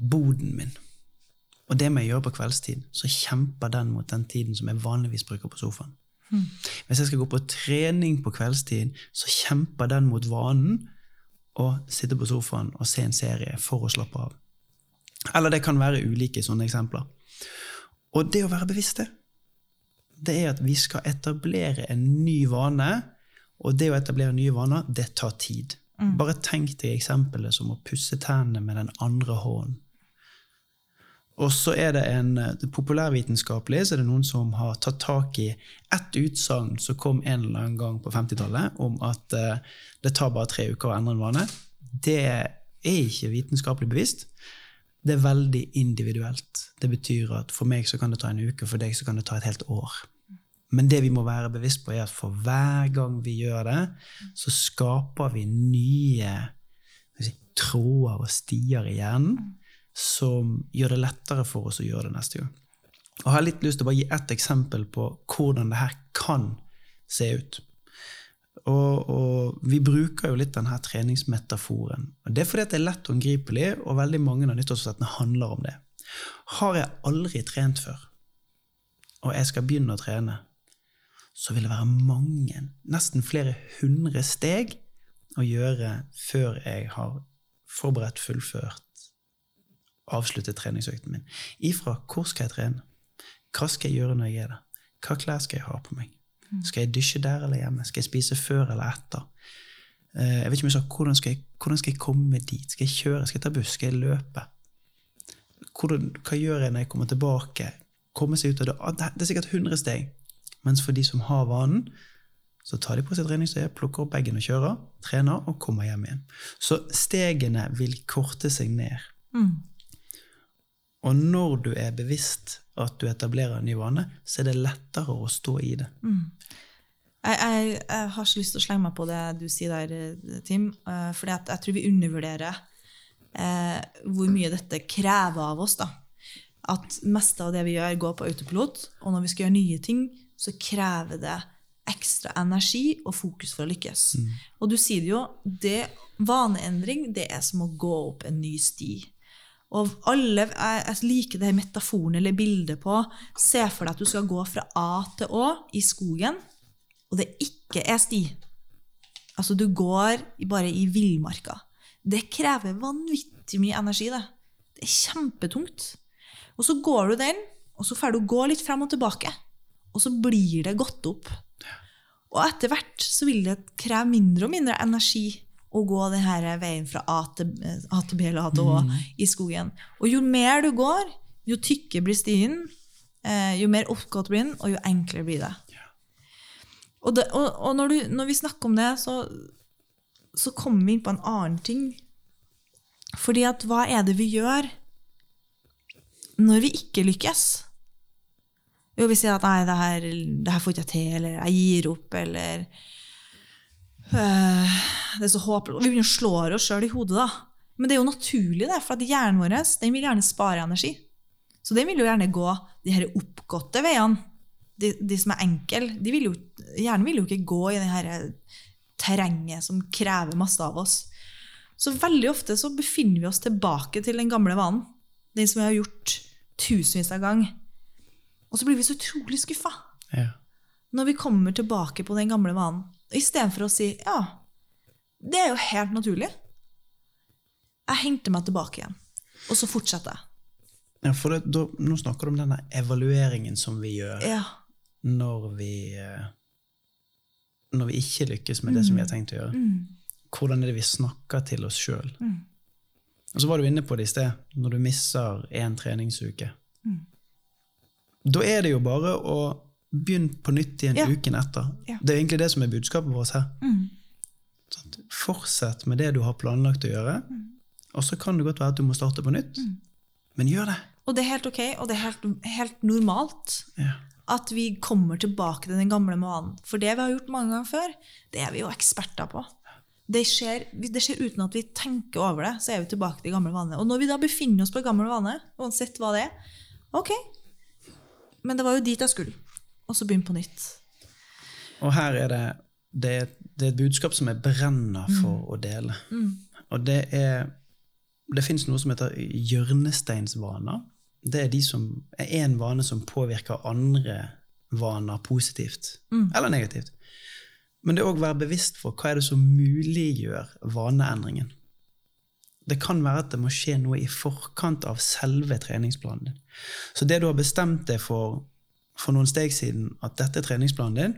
boden min. Og det må jeg gjøre på kveldstid, så kjemper den mot den tiden som jeg vanligvis bruker på sofaen. Mm. Hvis jeg skal gå på trening på kveldstid, så kjemper den mot vanen å sitte på sofaen og se en serie for å slappe av. Eller det kan være ulike sånne eksempler. Og det å være bevisst det, det er at vi skal etablere en ny vane. Og det å etablere nye vaner, det tar tid. Mm. Bare tenk deg eksempelet som å pusse tennene med den andre hånden. Og så er det en populærvitenskapelig så er det noen som har tatt tak i ett utsagn som kom en eller annen gang på 50-tallet, om at uh, det tar bare tre uker å endre en vane. Det er ikke vitenskapelig bevisst. Det er veldig individuelt. Det betyr at for meg så kan det ta en uke, for deg så kan det ta et helt år. Men det vi må være bevisst på, er at for hver gang vi gjør det, så skaper vi nye si, tråder og stier i hjernen som gjør det lettere for oss å gjøre det neste gang. Og Jeg har litt lyst til å bare gi ett eksempel på hvordan det her kan se ut. Og, og, Vi bruker jo litt denne treningsmetaforen. Og Det er fordi det er lett og angripelig, og veldig mange av nyttårsforsettene handler om det. Har jeg aldri trent før, og jeg skal begynne å trene, så vil det være mange, nesten flere hundre steg å gjøre før jeg har forberedt, fullført, avsluttet treningsøkten min. Ifra hvor skal jeg trene? Hva skal jeg gjøre når jeg er der? Hva klær skal jeg ha på meg? Skal jeg dusje der eller hjemme? Skal jeg spise før eller etter? Eh, jeg vet ikke om jeg sa, hvordan skal jeg, hvordan skal jeg komme dit? Skal jeg kjøre? Skal jeg ta buss? Skal jeg løpe? Hvordan, hva gjør jeg når jeg kommer tilbake? Komme seg ut av det? Ah, det er sikkert 100 steg. Mens for de som har vanen, så tar de på seg treningstøyet, plukker opp bagen og kjører, trener og kommer hjem igjen. Så stegene vil korte seg ned. Mm. Og når du er bevisst at du etablerer en ny vane, så er det lettere å stå i det. Mm. Jeg, jeg, jeg, har så lyst til å slenge meg på det du sier der, Tim. Uh, fordi jeg tror vi undervurderer uh, hvor mye dette krever av oss. da. At meste av det vi gjør, går på autopilot. Og når vi skal gjøre nye ting, så krever det ekstra energi og fokus for å lykkes. Mm. Og du sier det jo, det, vaneendring det er som å gå opp en ny sti. Og alle, jeg, jeg liker det metaforen eller bildet på Se for deg at du skal gå fra A til Å i skogen, og det ikke er sti. Altså, du går bare i villmarka. Det krever vanvittig mye energi. Det Det er kjempetungt. Og så går du den, og så får du gå litt frem og tilbake. Og så blir det gått opp. Og etter hvert så vil det kreve mindre og mindre energi å gå denne veien fra A til, A til B eller A til Å mm. i skogen. Og jo mer du går, jo tykkere blir stien, eh, jo mer oppgått blir den, og jo enklere blir det. Og, det, og, og når, du, når, vi snakker om det, så, så kommer vi inn på en annen ting. Fordi at hva er det vi gjør når vi ikke lykkes? Jo, vi sier at nei, det her, det her får ikke jeg til, eller jeg gir opp, eller det er så håpløst. Vi begynner å slå oss sjøl i hodet, da. Men det er jo naturlig, det, for at hjernen vår den vil gjerne spare energi. Så den vil jo gjerne gå de her oppgåtte veiene, de, de som er enkle. Hjernen vil jo ikke gå i det her terrenget som krever masse av oss. Så veldig ofte så befinner vi oss tilbake til den gamle vanen. Den som vi har gjort tusenvis av ganger. Og så blir vi så utrolig skuffa ja. når vi kommer tilbake på den gamle vanen. Istedenfor å si ja, det er jo helt naturlig. Jeg henter meg tilbake igjen, og så fortsetter jeg. Ja, for det, da, Nå snakker du om denne evalueringen som vi gjør ja. når, vi, eh, når vi ikke lykkes med mm. det som vi har tenkt å gjøre. Mm. Hvordan er det vi snakker til oss sjøl? Mm. Og så var du inne på det i sted, når du misser én treningsuke. Mm. Da er det jo bare å begynne på nytt igjen ja. uken etter. Ja. Det er egentlig det som er budskapet vårt her. Mm. Fortsett med det du har planlagt å gjøre. Mm. Og så kan det godt være at du må starte på nytt, mm. men gjør det. Og det er helt ok, og det er helt, helt normalt ja. at vi kommer tilbake til den gamle vanen. For det vi har gjort mange ganger før, det er vi jo eksperter på. Det skjer, det skjer, uten at vi tenker over det. så er vi tilbake til gamle vaner. Og når vi da befinner oss på gammel vane, uansett hva det er, ok, men det var jo dit jeg skulle. Og så begynne på nytt. Og her er det det er, det er, et budskap som jeg brenner for mm. å dele. Mm. Og det er Det fins noe som heter hjørnesteinsvaner. Det er de som er én vane som påvirker andre vaner positivt mm. eller negativt. Men det er òg være bevisst for hva er det som muliggjør vaneendringen. Det kan være at det må skje noe i forkant av selve treningsplanen din. Så det du har bestemt deg for for noen steg siden, at dette er treningsplanen din,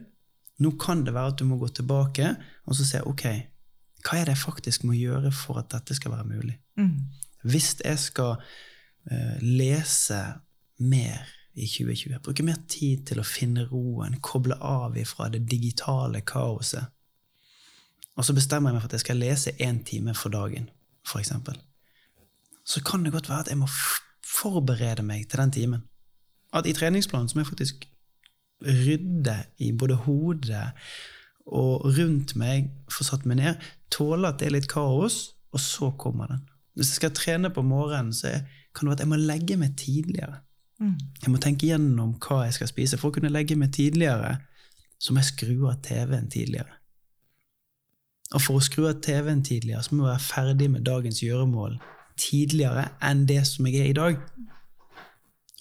nå kan det være at du må gå tilbake og så se ok, hva er det jeg faktisk må gjøre for at dette skal være mulig. Mm. Hvis jeg skal uh, lese mer i 2020, bruke mer tid til å finne roen, koble av ifra det digitale kaoset, og så bestemmer jeg meg for at jeg skal lese én time for dagen, f.eks., så kan det godt være at jeg må forberede meg til den timen. At i treningsplanen så må jeg faktisk rydde i både hodet og rundt meg, få satt meg ned, tåle at det er litt kaos, og så kommer den. Hvis jeg skal trene på morgenen, så kan det være at jeg må legge meg tidligere. Mm. Jeg må tenke gjennom hva jeg skal spise. For å kunne legge meg tidligere, så må jeg skru av TV-en tidligere. Og for å skru av TV-en tidligere, så må jeg være ferdig med dagens gjøremål tidligere enn det som jeg er i dag.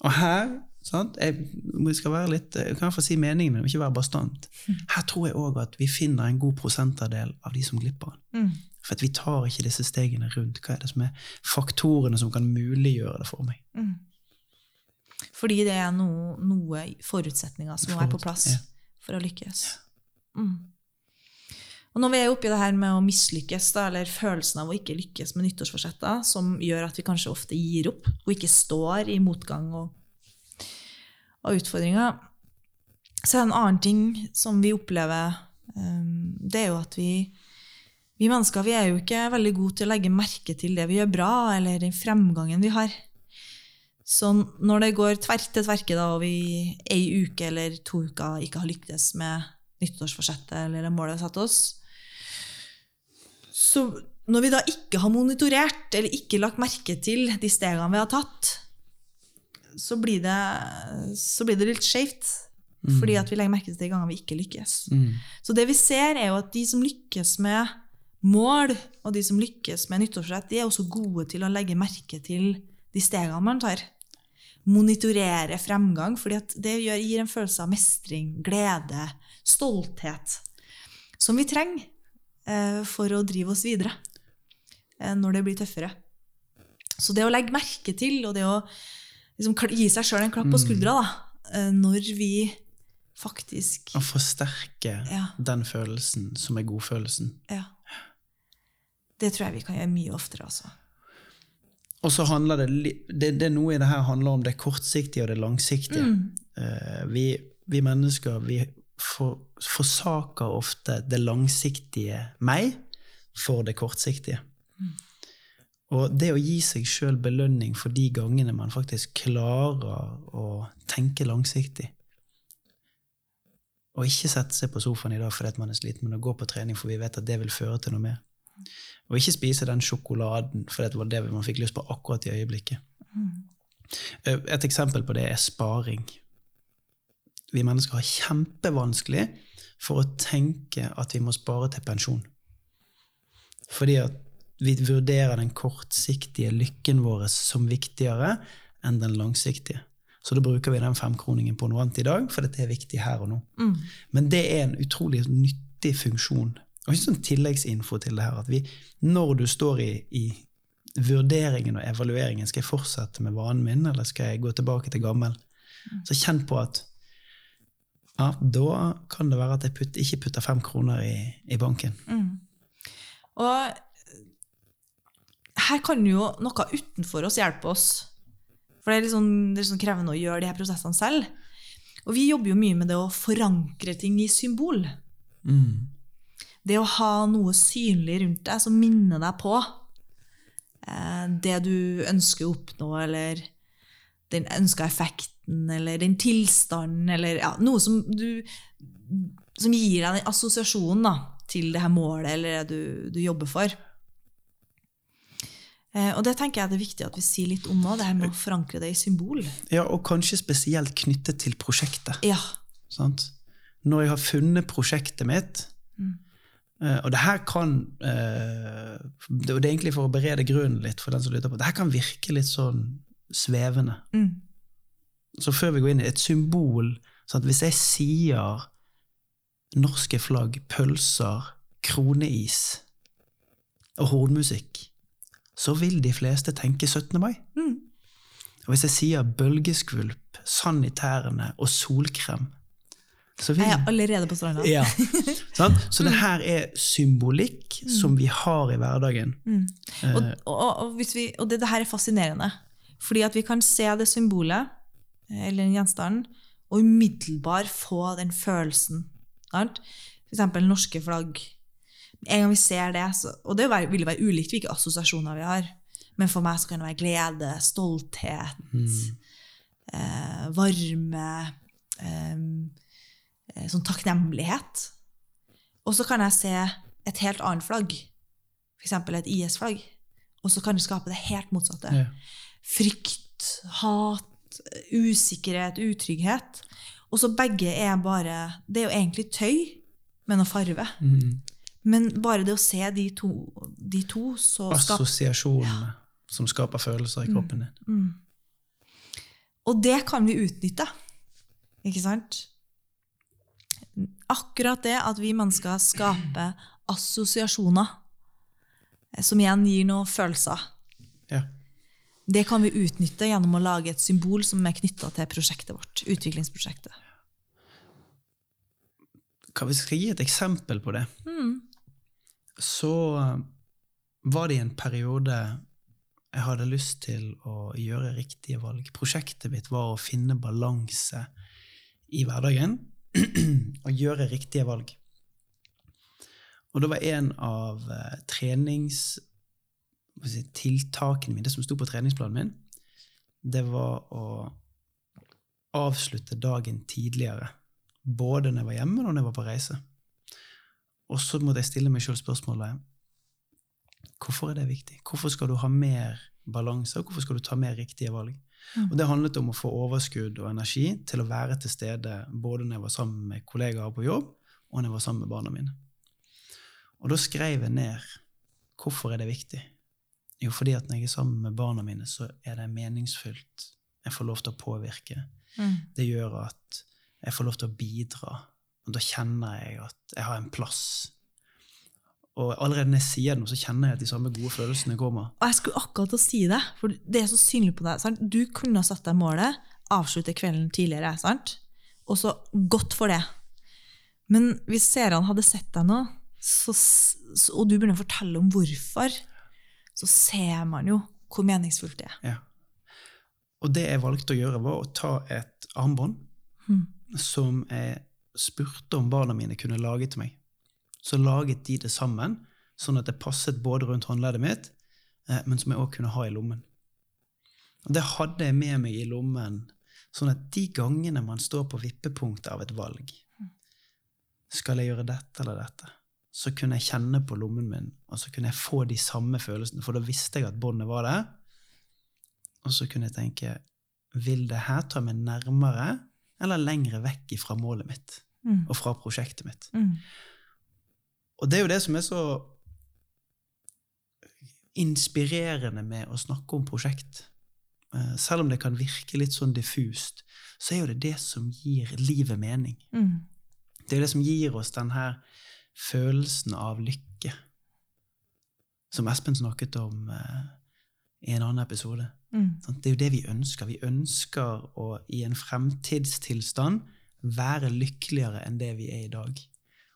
Og her sant? Jeg skal være litt, jeg kan fall si meningen min, ikke være bastant. Her tror jeg òg at vi finner en god prosentandel av de som glipper. Mm. For vi tar ikke disse stegene rundt. Hva er det som er faktorene som kan muliggjøre det for meg? Mm. Fordi det er noe, noe forutsetninger som må være på plass Ja. for å lykkes. Mm. Og når vi er oppi det her med å mislykkes, da, eller følelsen av å ikke lykkes med nyttårsforsetter, som gjør at vi kanskje ofte gir opp og ikke står i motgang og, og utfordringer, så er det en annen ting som vi opplever. um, det er jo at vi, vi mennesker vi er jo ikke veldig gode til å legge merke til det vi gjør bra, eller den fremgangen vi har. Så når det går tvert til tverke, da, og vi ei uke eller to uker ikke har lyktes med nyttårsforsettet eller målet vi har satt oss, så når vi da ikke har monitorert eller ikke lagt merke til de stegene vi har tatt, så blir det, så blir det litt skjevt. Fordi at vi legger merke til de gangene vi ikke lykkes. Mm. Så det vi ser, er jo at de som lykkes med mål, og de som lykkes med nyttårsrett, de er også gode til å legge merke til de stegene man tar. Monitorere fremgang, fordi det gjør, gir en følelse av mestring, glede, stolthet, som vi trenger eh, for å drive oss videre eh, når det blir tøffere. Så det å legge merke til, og det å liksom, gi seg sjøl en klapp på skuldra da, eh, når vi faktisk Å forsterke Ja. den følelsen som er godfølelsen. Ja. Det tror jeg vi kan gjøre mye oftere, altså. Og så handler det, det, det er noe i det her handler om det kortsiktige og det langsiktige. Mm. vi, vi mennesker vi for, forsaker ofte det langsiktige meg for det kortsiktige. Og det å gi seg sjøl belønning for de gangene man faktisk klarer å tenke langsiktig, og ikke sette seg på sofaen i dag fordi man er sliten, men å gå på trening for vi vet at det vil føre til noe mer. Og ikke spise den sjokoladen fordi det var det man fikk lyst på akkurat i øyeblikket. Eh, Et eksempel på det er sparing. Vi mennesker har kjempevanskelig for å tenke at vi må spare til pensjon. Fordi at vi vurderer den kortsiktige lykken vår som viktigere enn den langsiktige. Så da bruker vi den femkroningen på noe annet i dag, for dette er viktig her og nå. Mm. Men det er en utrolig nyttig funksjon. Og ikke sånn tilleggsinfo til det her, at vi, når du står i, i vurderingen og evalueringen, skal jeg fortsette med vanen min, eller skal jeg gå tilbake til gammel? Så kjenn på at ja, da kan det være at jeg putt, ikke putter fem kroner i, i banken. Og her kan jo noe utenfor oss hjelpe oss. For det er litt sånn, det er sånn krevende å gjøre de her prosessene selv. Og vi jobber jo mye med det å forankre ting i symbol. Mm. Det å ha noe synlig rundt deg som minner deg på eh, det du ønsker å oppnå, eller den ønska effekten, eller den tilstanden, eller ja, noe som du som gir deg den assosiasjonen da, til det her målet eller det du, du jobber for. Eh, og det tenker jeg det er viktig at vi sier litt om nå, det her med å forankre det i symbol. Ja, og kanskje spesielt knyttet til prosjektet. Ja. Sant? Når jeg har funnet prosjektet mitt mm. Og det her kan eh, og det er egentlig for å berede grunnen litt for den som lytter på. Det her kan virke litt sånn svevende. Mm. Så før vi går inn i et symbol at Hvis jeg sier norske flagg, pølser, kroneis og hornmusikk, så vil de fleste tenke 17. mai. Mm. Og hvis jeg sier bølgeskvulp, sanitærene og solkrem, så vil Jeg er allerede på stranda. ja. Sånn? Så det her er symbolikk som vi har i hverdagen. Og, og, og, hvis vi, og det, det her er fascinerende. Fordi at vi kan se det symbolet, eh, eller den gjenstanden, og umiddelbart få den følelsen. Sant? For eksempel norske flagg. En gang vi ser det, så, og det vil være ulikt hvilke assosiasjoner vi har, men for meg så kan det være glede, stolthet, eh, varme, eh, eh, sånn takknemlighet. Og så kan jeg se et helt annet flagg, f.eks. et IS-flagg, og så kan det skape det helt motsatte. Ja. Frykt, hat, usikkerhet, utrygghet. Og så begge er bare Det er jo egentlig tøy med noe farve. Mm. Men bare det å se de to, de to så Assosiasjonene som skaper følelser i kroppen din. mm. Og det kan vi utnytte. Ikke sant? Akkurat det at vi mennesker skaper assosiasjoner, som igjen gir noen følelser, Ja. det kan vi utnytte gjennom å lage et symbol som er knytta til prosjektet vårt. utviklingsprosjektet. Hva jeg skal gi et eksempel på det, Mm. Så eh, var det i en periode jeg hadde lyst til å gjøre riktige valg. Prosjektet mitt var å finne balanse i hverdagen og gjøre riktige valg. Og det var en av eh, trenings... hva skal jeg si, tiltakene mine, det som sto på treningsplanen min, det var å avslutte dagen tidligere. Både når jeg var hjemme og når jeg var på reise. Og så måtte jeg stille meg sjøl spørsmålet hvorfor er det viktig? Hvorfor skal du ha mer balanse, og hvorfor skal du ta mer riktige valg? Mm. Og Det handlet om å få overskudd og energi til å være til stede både når jeg var sammen med kollegaer på jobb, og når jeg var sammen med barna mine. Og da skrev jeg ned hvorfor er det viktig. Jo, fordi at når jeg er sammen med barna mine, så er det meningsfylt. Jeg får lov til å påvirke. Mm. Det gjør at jeg får lov til å bidra. Og da kjenner jeg at jeg har en plass. Og allerede når jeg sier det nå, så kjenner jeg at de samme gode følelsene kommer. Og jeg skulle akkurat til å si det, for det er så synlig på deg. Sant? Du kunne ha satt deg målet, avslutte kvelden tidligere, sant? og så godt for det. Men hvis seerne hadde sett deg nå, så, og du begynner å fortelle om hvorfor, så ser man jo hvor meningsfullt det er. Ja. Og det jeg valgte å gjøre, var å ta et armbånd Mm. som jeg spurte om barna mine kunne lage til meg. Så laget de det sammen, sånn at det passet både rundt håndleddet mitt, eh, men som jeg òg kunne ha i lommen. Det hadde jeg med meg i lommen, sånn at de gangene man står på vippepunktet av et valg Skal jeg gjøre dette eller dette? Så kunne jeg kjenne på lommen min, og så kunne jeg få de samme følelsene, for da visste jeg at båndet var der. Og så kunne jeg tenke Vil det her ta meg nærmere eller lengre vekk fra målet mitt Mm. og fra prosjektet mitt? Mm. Og det er jo det som er så inspirerende med å snakke om prosjekt. Eh, Selv om det kan virke litt sånn diffust, så er jo det det som gir livet mening. Mm. Det er det som gir oss den her følelsen av lykke. Som Espen snakket om eh, i en annen episode. Mm. Det er jo det vi ønsker. Vi ønsker å i en fremtidstilstand være lykkeligere enn det vi er i dag.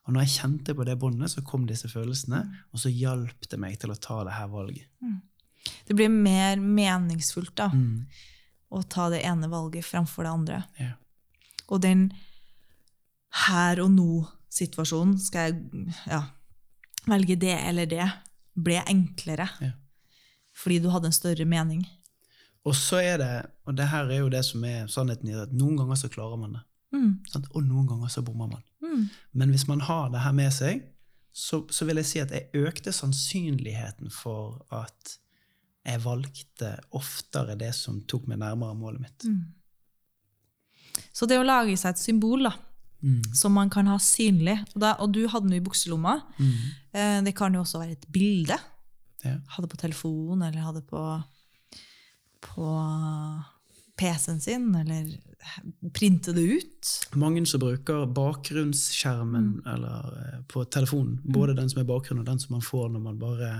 Og når jeg kjente på det båndet, så kom disse følelsene, og så hjalp det meg til å ta det her valget. Det blir mer meningsfullt da, Mm. å ta det ene valget fremfor det andre. Ja. Og den her og nå-situasjonen, skal jeg ja, velge det eller det, ble enklere. Ja. Fordi du hadde en større mening. Og så er det, og det her er jo det som er sannheten i det, at noen ganger så klarer man det. Mm. Og noen ganger så bommer man. Mm. Men hvis man har det her med seg, så, så vil jeg si at jeg økte sannsynligheten for at jeg valgte oftere det som tok meg nærmere målet mitt. Mm. Så det å lage seg et symbol da, Mm. som man kan ha synlig, og, da, og du hadde den i bukselomma, Mm. eh, det kan jo også være et bilde. Ja. Hadde på telefon, eller hadde på, på PC-en sin, eller printe det ut. Mange som bruker bakgrunnsskjermen eller, eh, på telefonen, både den som er bakgrunnen, og den som man får når man bare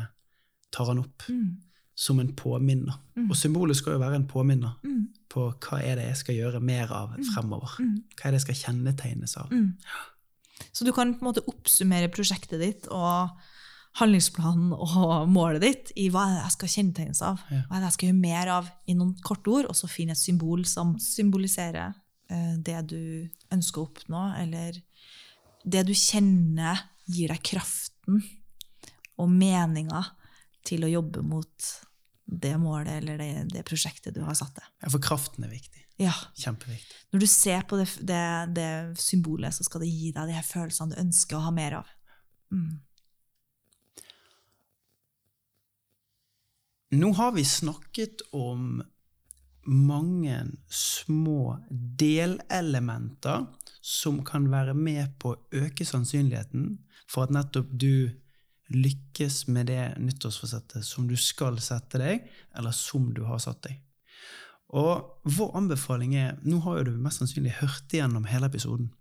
tar den opp, som en påminner. Og symbolet skal jo være en påminner Mm. på hva er det jeg skal gjøre mer av fremover. Mm. Hva er det jeg skal kjennetegnes av. Mm. Så du kan på en måte oppsummere prosjektet ditt og handlingsplanen og målet ditt i hva er det jeg skal kjennetegnes av. Hva er det jeg skal gjøre mer av i noen korte ord, og så finne et symbol som symboliserer eh, det du ønsker å oppnå, eller det du kjenner gir deg kraften og meninga til å jobbe mot det målet eller det, det prosjektet du har satt deg. Ja, for kraften er viktig. Ja. Kjempeviktig. Når du ser på det, det, det symbolet, så skal det gi deg de her følelsene du ønsker å ha mer av. Mm. Nå har vi snakket om mange små delelementer som kan være med på å øke sannsynligheten for at nettopp du lykkes med det nyttårsforsettet som du skal sette deg, eller som du har satt deg. Og vår anbefaling er Nå har jo du mest sannsynlig hørt igjennom hele episoden.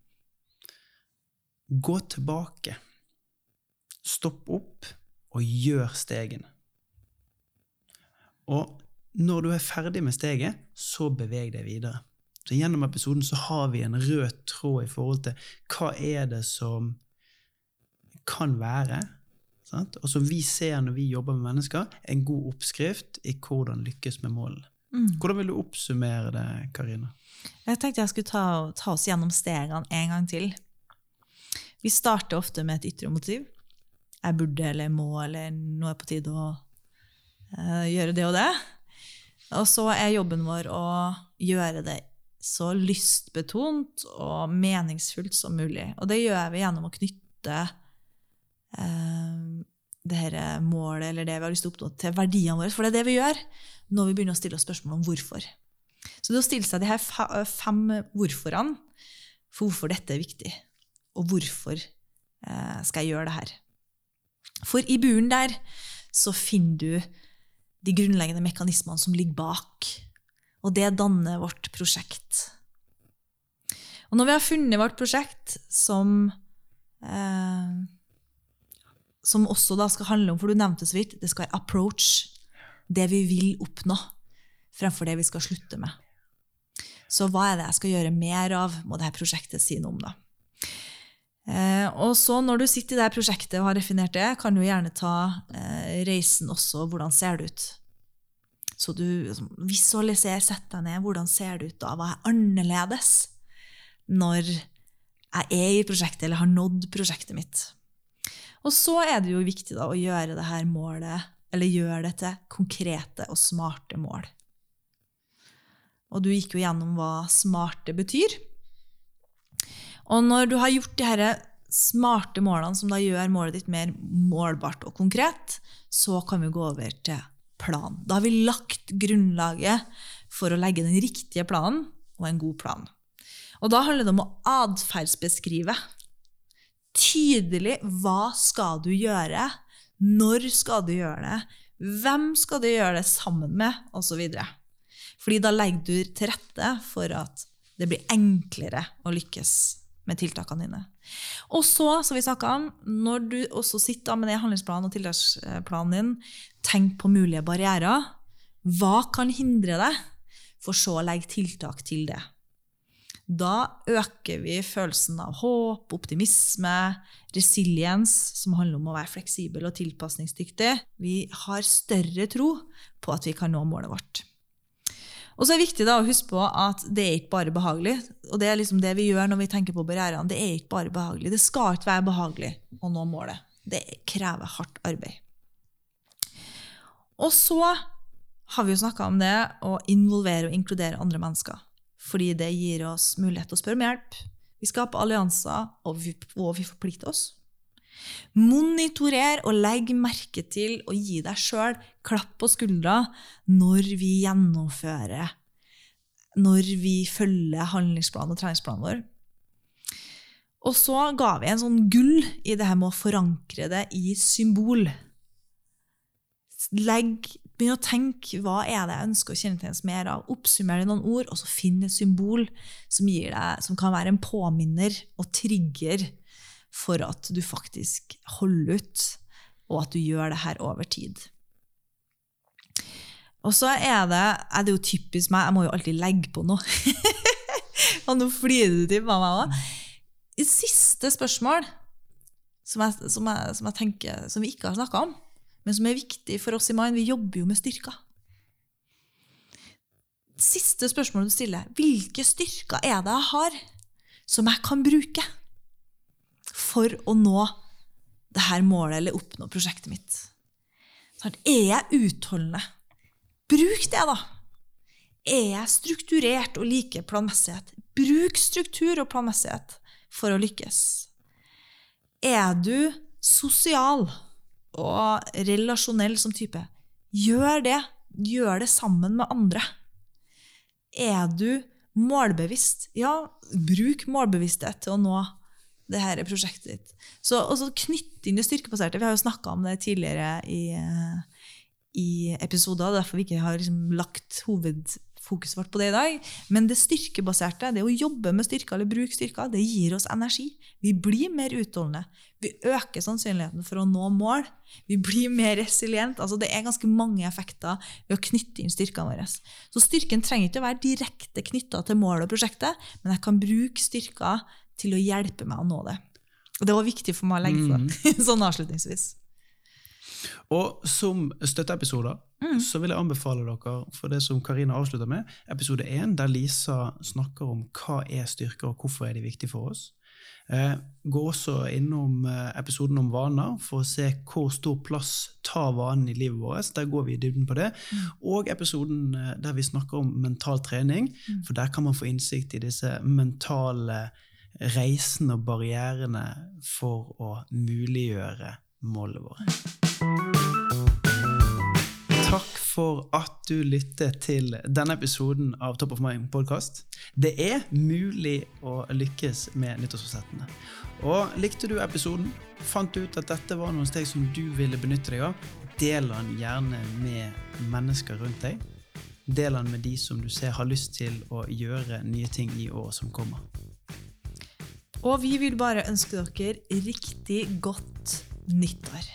Gå tilbake. Stopp opp og gjør stegene. Og når du er ferdig med steget, så beveg deg videre. Så Gjennom episoden så har vi en rød tråd i forhold til hva er det som kan være, sant? og som vi ser når vi jobber med mennesker, en god oppskrift i hvordan lykkes med målene. Mm. Hvordan vil du oppsummere det, Karina? Jeg tenkte jeg skulle ta, ta oss gjennom stegene en gang til. Vi starter ofte med et ytre motiv. Jeg burde eller må, eller nå er på tide å gjøre det og det. Og så er jobben vår å gjøre det så lystbetont og meningsfullt som mulig. Og det gjør vi gjennom å knytte uh, det her målet eller det vi har lyst til å oppnå, til verdiene våre. For det er det vi gjør når vi begynner å stille oss spørsmål om hvorfor. Så det å stille seg de her fem hvorforene for hvorfor dette er viktig, og hvorfor uh, skal jeg gjøre det her. For i buren der så finner du de grunnleggende mekanismene som ligger bak. Og det danner vårt prosjekt. Og når vi har funnet vårt prosjekt, som, eh, som også da skal handle om, for du nevnte så vidt, det skal være approach. Det vi vil oppnå, fremfor det vi skal slutte med. Så hva er det jeg skal gjøre mer av, må dette prosjektet si noe om. da. Eh, og så når du sitter i det prosjektet og har refinert det, kan du gjerne ta eh, reisen også. Hvordan ser det ut? Så du liksom, visualiser, sett deg ned. Hvordan ser det ut da? Hva er annerledes når jeg er i prosjektet eller har nådd prosjektet mitt? Og så er det jo viktig da å gjøre det her målet, eller gjøre det til konkrete og smarte mål. Og du gikk jo gjennom hva smarte betyr. Og når du har gjort de her smarte målene som da gjør målet ditt mer målbart og konkret, så kan vi gå over til plan. Da har vi lagt grunnlaget for å legge den riktige planen og en god plan. Og da handler det om å atferdsbeskrive. Tydelig hva skal du gjøre, når skal du gjøre det, hvem skal du gjøre det sammen med, osv. Fordi da legger du til rette for at det blir enklere å lykkes med tiltakene dine. Og så, som vi om, når du også sitter med den handlingsplanen og tiltaksplanen din, tenk på mulige barrierer. Hva kan hindre deg? For så å legge tiltak til det. Da øker vi følelsen av håp, optimisme, resiliens, som handler om å være fleksibel og tilpasningsdyktig. Vi har større tro på at vi kan nå målet vårt. Og så er det viktig da å huske på at det er ikke bare behagelig. Og det er liksom det vi gjør når vi tenker på barrierene. Det er ikke bare behagelig. Det skal ikke være behagelig å nå målet. Det krever hardt arbeid. Og så har vi jo snakka om det å involvere og inkludere andre mennesker. Fordi det gir oss mulighet til å spørre om hjelp. Vi skaper allianser, og vi, og vi forplikter oss. Monitorer og legg merke til og gi deg sjøl klapp på skuldra når vi gjennomfører, når vi følger handlingsplanen og treningsplanen vår. Og så ga vi en sånn gull i det her med å forankre det i symbol. Legg, Begynn å tenke hva er det jeg ønsker å kjennetegnes mer av. Oppsummer det i noen ord, og så finn et symbol som, deg, som kan være en påminner og trigger for at du faktisk holder ut, og at du gjør det her over tid. Og så er det, er det jo typisk meg, jeg må jo alltid legge på noe. og nå flirer du til meg òg. Siste spørsmål som jeg, som, jeg, som jeg, tenker, som vi ikke har snakka om, men som er viktig for oss i Mind. Vi jobber jo med styrker. Siste spørsmål du stiller, hvilke styrker er det jeg har som jeg kan bruke? For å nå det her målet eller oppnå prosjektet mitt. Er jeg utholdende? Bruk det, da. Er jeg strukturert og liker planmessighet? Bruk struktur og planmessighet for å lykkes. Er du sosial og relasjonell som type? Gjør det. Gjør det sammen med andre. Er du målbevisst? Ja, bruk målbevissthet til å nå det her prosjektet ditt. Så også Knytt inn det styrkebaserte. Vi har jo snakka om det tidligere i, eh, i episoder. Derfor vi ikke har liksom lagt hovedfokuset vårt på det i dag. Men det styrkebaserte, det å jobbe med styrker eller bruke styrker, det gir oss energi. Vi blir mer utholdende. Vi øker sannsynligheten for å nå mål. Vi blir mer resilient. Altså, det er ganske mange effekter ved å knytte inn styrkene våre. Så styrken trenger ikke å være direkte knytta til målet og prosjektet, men jeg kan bruke styrker til å hjelpe meg å nå det. Og det var viktig for meg å legge til det, sånn avslutningsvis. Og som støtteepisoder så vil jeg anbefale dere for det som Karina avslutter med, episode 1, der Lisa snakker om hva er styrker og hvorfor er de viktige for oss. Eh, gå også innom eh, episoden om vaner for å se hvor stor plass tar vanen i livet vårt. Der går vi i dybden på det. Og episoden eh, der vi snakker om mental trening, for der kan man få innsikt i disse mentale reisene og barrierene for å muliggjøre målet vårt. Takk for at du lyttet til denne episoden av Top of Mind podcast. Det er mulig å lykkes med nyttårsforsettene. Og likte du episoden, fant du ut at dette var noen steg som du ville benytte deg av, del den gjerne med mennesker rundt deg. Del den med de som du ser har lyst til å gjøre nye ting i året som kommer. Og vi vil bare ønske dere riktig godt nyttår.